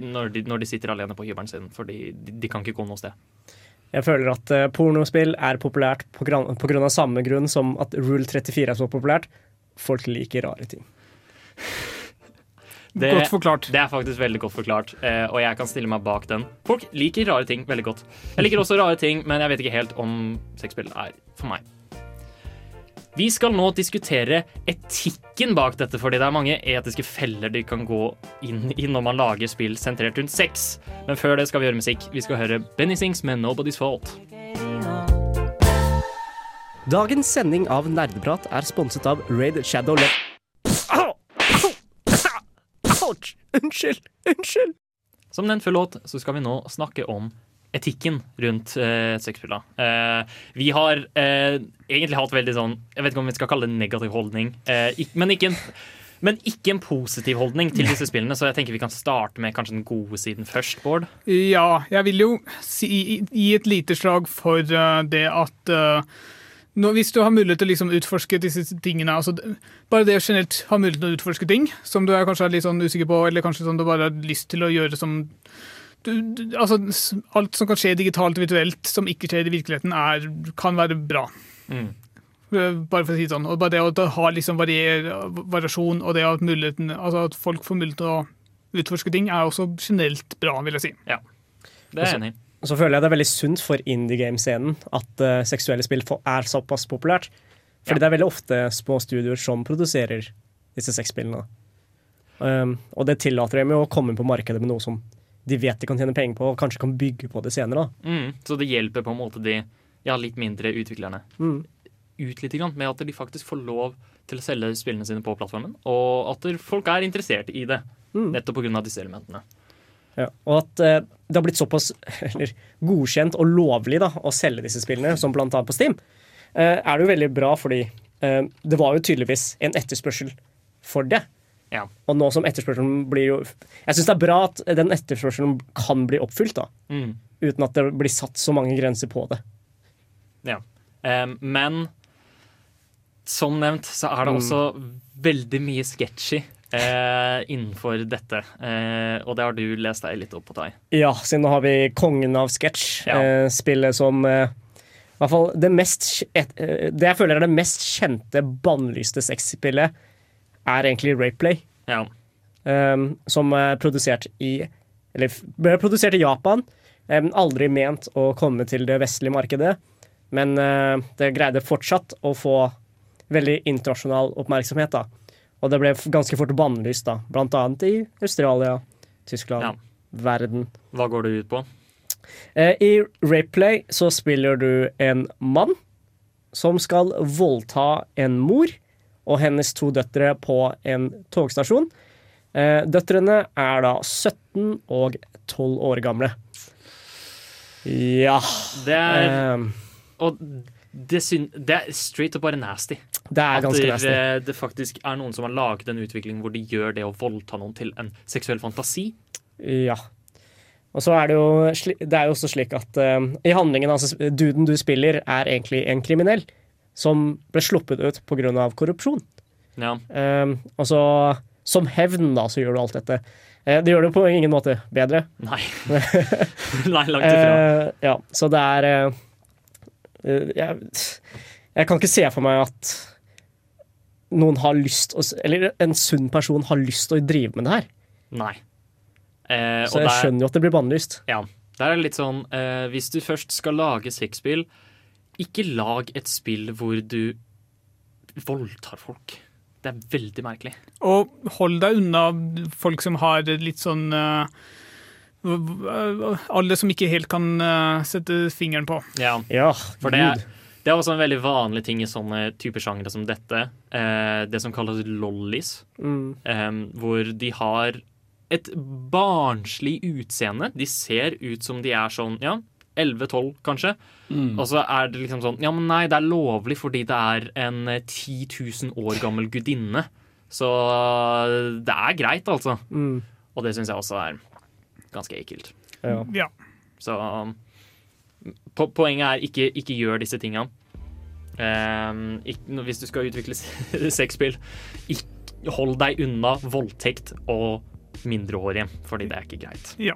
Når de, når de sitter alene på hybelen sin, fordi de, de kan ikke gå noe sted. Jeg føler at eh, pornospill er populært av samme grunn som at Rule 34 er så populært. Folk liker rare ting. Det, Godt forklart. Det er faktisk veldig godt forklart, eh, og jeg kan stille meg bak den. Folk liker rare ting veldig godt. Jeg liker også rare ting, men jeg vet ikke helt om sexspill er for meg. Vi skal nå diskutere etikken bak dette, fordi det er mange etiske feller de kan gå inn i når man lager spill sentrert rundt sex. Men før det skal vi gjøre musikk. Vi skal høre Benny Sings med 'Nobody's Fault'. Dagens sending av Nerdeprat er sponset av Raid Shadow Le... Au! Au! Ouch! Unnskyld! Unnskyld! Som nevnt før låt, så skal vi nå snakke om etikken rundt eh, sexpiller. Eh, vi har eh, egentlig hatt veldig sånn Jeg vet ikke om vi skal kalle det en negativ holdning, eh, ikk- men, ikke en, men ikke en positiv holdning til disse spillene, så jeg tenker vi kan starte med kanskje den gode siden først, Bård. Ja, jeg vil jo si, gi et lite slag for eh, det at uh, nå, hvis du har mulighet til å liksom utforske disse tingene altså, Bare det å generelt ha mulighet til å utforske ting som du er kanskje er litt sånn usikker på, eller kanskje sånn du bare har lyst til å gjøre som du, du, altså, Alt som kan skje digitalt og virtuelt som ikke skjer i virkeligheten, er, kan være bra. Mm. Eh, Bare for å si det sånn. Og bare det å ha liksom varier, variasjon, og det at, altså at folk får mulighet til å utforske ting, er også generelt bra, vil jeg si. Ja, det er jeg enig i. Så føler jeg det er veldig sunt for indie game-scenen at uh, seksuelle spill er såpass populært. Fordi det er veldig ofte små studioer som produserer disse sexspillene. Um, og det tillater dem jo å komme inn på markedet med noe som de vet de kan tjene penger på, og kanskje kan bygge på det senere. Mm, så det hjelper på en måte de ja, litt mindre utviklerne Mm. ut litt grann, med at de faktisk får lov til å selge spillene sine på plattformen, og at folk er interessert i det. Mm. Nettopp pga. disse elementene. Ja, og at eh, det har blitt såpass eller, godkjent og lovlig da, å selge disse spillene, som annet på Steam, eh, er det jo veldig bra fordi eh, det var jo tydeligvis en etterspørsel for det. Ja. Og nå som etterspørselen blir jo Jeg syns det er bra at den etterspørselen kan bli oppfylt, da. Mm. Uten at det blir satt så mange grenser på det. Ja. Um, men som nevnt så er det Mm. også veldig mye sketchy eh, innenfor dette. Eh, og det har du lest deg litt opp på, Tai. Ja, siden nå har vi kongen av sketsj. Ja. Eh, spillet som eh, i hvert fall det mest eh, Det jeg føler er det mest kjente bannlyste sexspillet, er egentlig Rapeplay. Ja. Um, som er produsert i Eller ble produsert i Japan. Um, aldri ment å komme til det vestlige markedet. Men uh, det greide fortsatt å få veldig internasjonal oppmerksomhet. da. Og det ble ganske fort bannlyst, da. blant annet i Australia, Tyskland, Ja. verden. Hva går det ut på? Uh, I Rapeplay så spiller du en mann som skal voldta en mor og hennes to døtre på en togstasjon. Eh, døtrene er da 17 og 12 år gamle. Ja Det er eh, Og det, syn, det er straight up bare nasty. Det er At ganske det, nasty. det faktisk er noen som har laget en utvikling hvor de gjør det å voldta noen til en seksuell fantasi. Ja. Og så er det jo, det er jo også slik at uh, i handlingen, altså duden du spiller, er egentlig en kriminell som ble sluppet ut pga. korrupsjon. Ja. Eh, og så som hevn, da, så gjør du alt dette. Eh, det gjør det på ingen måte bedre. Nei. Nei, langt ifra. Eh, ja, så det er eh, eh, jeg, jeg kan ikke se for meg at noen har lyst å, Eller en sunn person har lyst til å drive med det her. Nei. Eh, Så jeg der- skjønner jo at det blir bannlyst. Ja. Der er det litt sånn eh, Hvis du først skal lage sexspill, ikke lag et spill hvor du voldtar folk. Det er veldig merkelig. Og hold deg unna folk som har litt sånn eh, Alle som ikke helt kan eh, sette fingeren på. Ja, Ja, for det er, det er også en veldig vanlig ting i sånne typer sjangere som dette. Eh, det som kalles lollies. Mm. hvor de har et barnslig utseende. De ser ut som de er sånn, ja, 11-12 kanskje. Og så er det liksom sånn Ja, men nei, det er lovlig fordi det er en eh, 10 000 år gammel gudinne. Så det er greit, altså. Mm. Og det syns jeg også er ganske ekkelt. Ja. Ja. Så po poenget er ikke, ikke gjør disse tinga. Um, ikke, hvis du skal utvikle sexspill, hold deg unna voldtekt og mindreårige, fordi det er ikke greit. ja.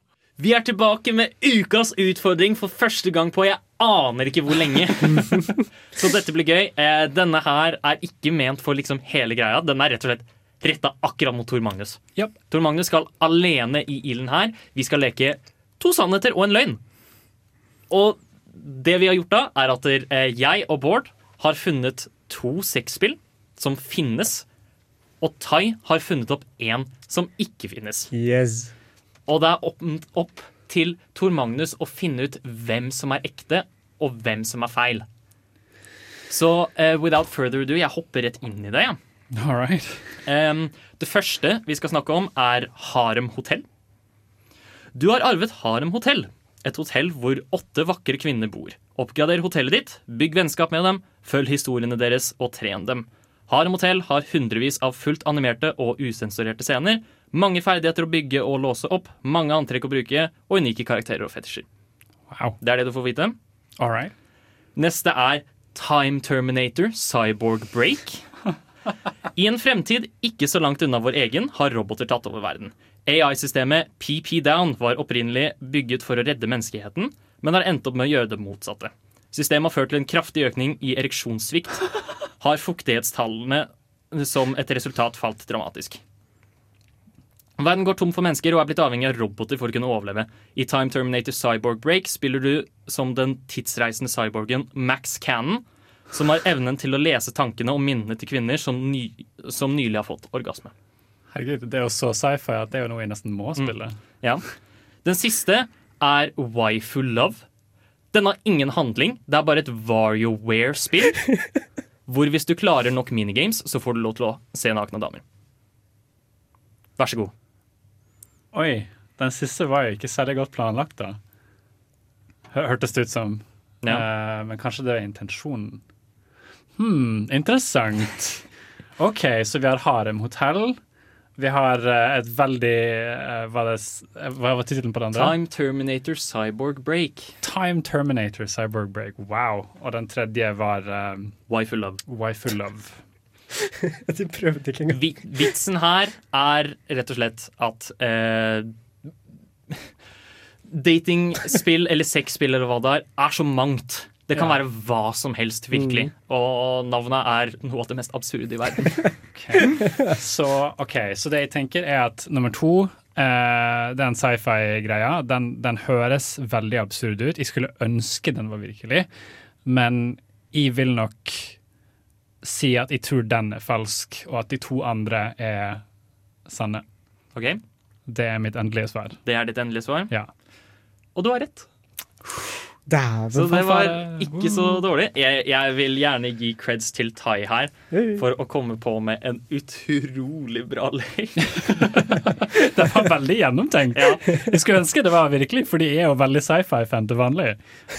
Vi er tilbake med ukas utfordring for første gang på jeg aner ikke hvor lenge. Så dette blir gøy. Eh, Denne her er ikke ment for liksom hele greia. Den er rett og slett retta akkurat mot Tor Magnus. Tor Magnus skal alene i ilden her. Vi skal leke to sannheter og en løgn. Og det vi har gjort da, er at eh, jeg og Bård har funnet to sexspill som finnes. Og Tai har funnet opp én som ikke finnes. Yes. Og det er opp, opp til Tor Magnus å finne ut hvem som er ekte, og hvem som er feil. Så uh, without further ado, jeg hopper rett inn i det. Ja. All right. Um, det første vi skal snakke om, er Harem hotell. Du har arvet Harem hotell, et hotell hvor åtte vakre kvinner bor. Oppgrader hotellet ditt, bygg vennskap med dem, følg historiene deres og tren dem. Harem hotell har hundrevis av fullt animerte og usensurerte scener, mange ferdigheter å bygge og låse opp, mange antrekk å bruke og unike karakterer og fetisjer. Wow. Det er det du får vite. All right. Neste er Time Terminator Cyborg Break. I en fremtid ikke så langt unna vår egen har roboter tatt over verden. AI-systemet PP Down var opprinnelig bygget for å redde menneskeheten, men har endt opp med å gjøre det motsatte. Systemet har ført til en kraftig økning i ereksjonssvikt. Har fuktighetstallene som et resultat falt dramatisk. Verden går tom for mennesker og er blitt avhengig av roboter for å kunne overleve. I Time Terminator Cyborg Break spiller du som den tidsreisende cyborgen Max Cannon, som har evnen til å lese tankene og minnene til kvinner som, ny, som nylig har fått orgasme. Herregud, det er jo så sci-fi at det er jo noe jeg nesten må spille. Ja. Den siste er Waifu Love. Den har ingen handling, det er bare et WarioWare-spill. hvor hvis du klarer nok minigames, så får du lov til å se nakne damer. Vær så god. Oi, den siste var jo ikke særlig godt planlagt, da. Hørtes det ut som. Eh, men kanskje det er intensjonen. Hmm, interessant. OK, så vi har haremhotell. Vi har uh, et veldig uh, Hva, det hva var tittelen på den? andre? Time Terminator Cyborg Break. Time Terminator Cyborg Break. Wow. Og den tredje var um, of Love. Waifu Love. De prøvde ikke engang. Vitsen her er rett og slett at eh, Datingspill eller sexspill eller hva det er, er så mangt. Det kan Ja. være hva som helst, virkelig. Og navnet er noe av det mest absurde i verden. Så, ok, så det jeg tenker er at nummer to, eh, den sci-fi-greia, den, den høres veldig absurd ut. Jeg skulle ønske den var virkelig, men jeg vil nok si at jeg tror den er falsk, og at de to andre er sanne. Ok, Det er mitt endelige svar. Det er ditt endelige svar. Ja. Og du har rett. Dæven, Så det var ikke så dårlig. Jeg, jeg vil gjerne gi creds til Tai her for å komme på med en utrolig bra lek. Det var veldig gjennomtenkt. Jeg skulle ønske det var virkelig, for de er jo veldig sci-fi-fan til vanlig.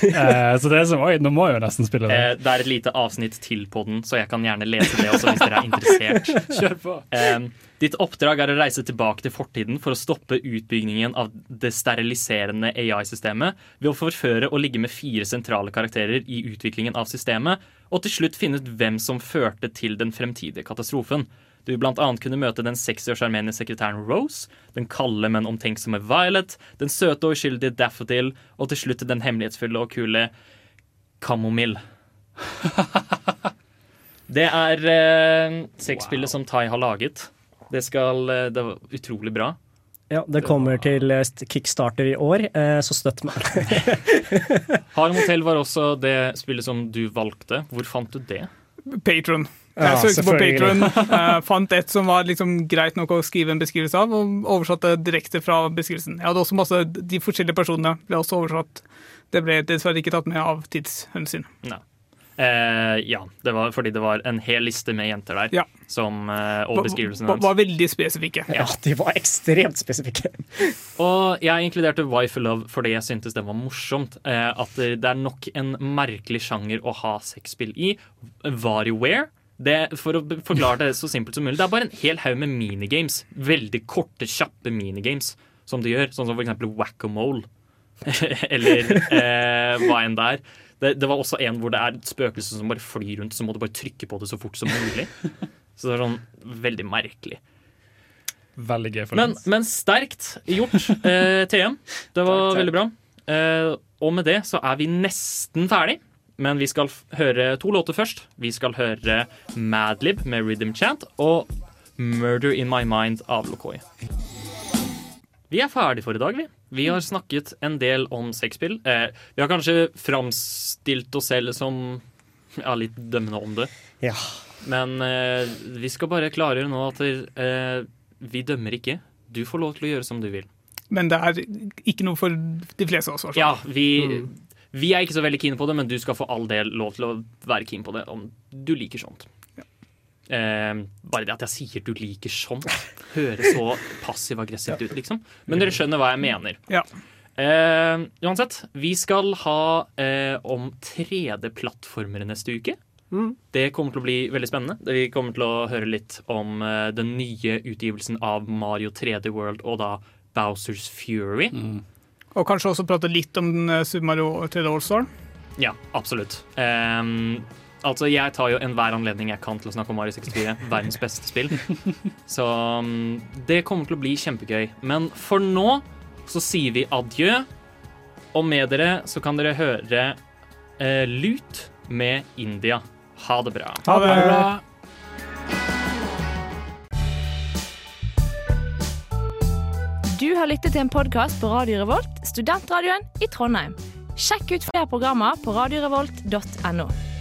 Eh, så det er som, oi, nå må jeg jo nesten spille det. Eh, Det er et lite avsnitt til på den, så jeg kan gjerne lese det også hvis dere er interessert. Kjør på. Eh, Ditt oppdrag er å reise tilbake til fortiden for å stoppe utbyggingen av det steriliserende AI-systemet ved å forføre og ligge med fire sentrale karakterer i utviklingen av systemet, og til slutt finne ut hvem som førte til den fremtidige katastrofen. Du vil annet kunne møte den sexy og sjarmerende sekretæren Rose, den kalde, men omtenksomme Violet, den søte og uskyldige Daffodil, og til slutt den hemmelighetsfulle og kule Kamomille. Det er eh, sexspillet som Tai har laget. Det, skal, eh, det var utrolig bra. Ja, det kommer til eh, kickstarter i år, eh, så støtt meg. Harem Hotel var også det spillet som du valgte. Hvor fant du det? Patron. Ja, Jeg søkte på. Patron, fant et som var liksom greit nok å skrive en beskrivelse av, og oversatte direkte fra beskrivelsen. Jeg hadde også masse, De forskjellige personene ble også oversatt. Det ble dessverre ikke tatt med av tidshensyn. Nei. Eh, ja, det var fordi det var en hel liste med jenter der. Ja. Som, eh, og Var- beskrivelsen var- hans. Var veldig spesifikke. Ja, de var ekstremt spesifikke. Og jeg inkluderte Wife Love fordi jeg syntes det var morsomt. Eh, at det er nok en merkelig sjanger å ha sexspill i. WarioWare. Det, for å forklare det så simpelt som mulig, det er bare en hel haug med minigames. Veldig korte, kjappe minigames som de gjør. Sånn som for eksempel whack-a-mole. Eller eh, hva enn det er. Det, det var også en hvor det er et spøkelse som bare flyr rundt, så må du bare trykke på det så fort som mulig. Så det er sånn veldig merkelig. Veldig gøy for Men, men sterkt gjort, eh, TM. Det var Takk, takk. veldig bra. Eh, og med det så er vi nesten ferdig. Men vi skal f- høre to låter først. Vi skal høre Madlib med Rhythm Chant og Murder In My Mind av Lokoi. Vi er ferdig for i dag, vi. Vi har snakket en del om sexspill. Eh, vi har kanskje framstilt oss selv som ja, litt dømmende om det. Ja. Men eh, vi skal bare klargjøre nå at eh, vi dømmer ikke. Du får lov til å gjøre som du vil. Men det er ikke noe for de fleste av oss. i hvert fall. Ja, vi, vi er ikke så veldig keen på det, men du skal for all del lov til å være keen på det om du liker sånt. Eh, bare det at jeg sier du liker sånn', høres så passiv-aggressivt ut, liksom. Men dere skjønner hva jeg mener. Ja. Eh, uansett, vi skal ha eh, om 3D-plattformer neste uke. Mm. Det kommer til å bli veldig spennende. Vi kommer til å høre litt om eh, den nye utgivelsen av Mario 3D World og da Bowsers Fury. Og kanskje også prate litt om den, eh, Super Mario 3D All-Star. Ja, absolutt. Ehm, altså, jeg tar jo enhver anledning jeg kan til å snakke om Mario 64. Verdens beste spill. Så mm, det kommer til å bli kjempegøy. Men for nå så sier vi adjø. Og med dere så kan dere høre eh, Lut med India. Ha det bra. Ha det bra. Du har lyttet til en podkast på Radio Revolt, studentradioen i Trondheim. Sjekk ut flere programmer på radiorevolt.no.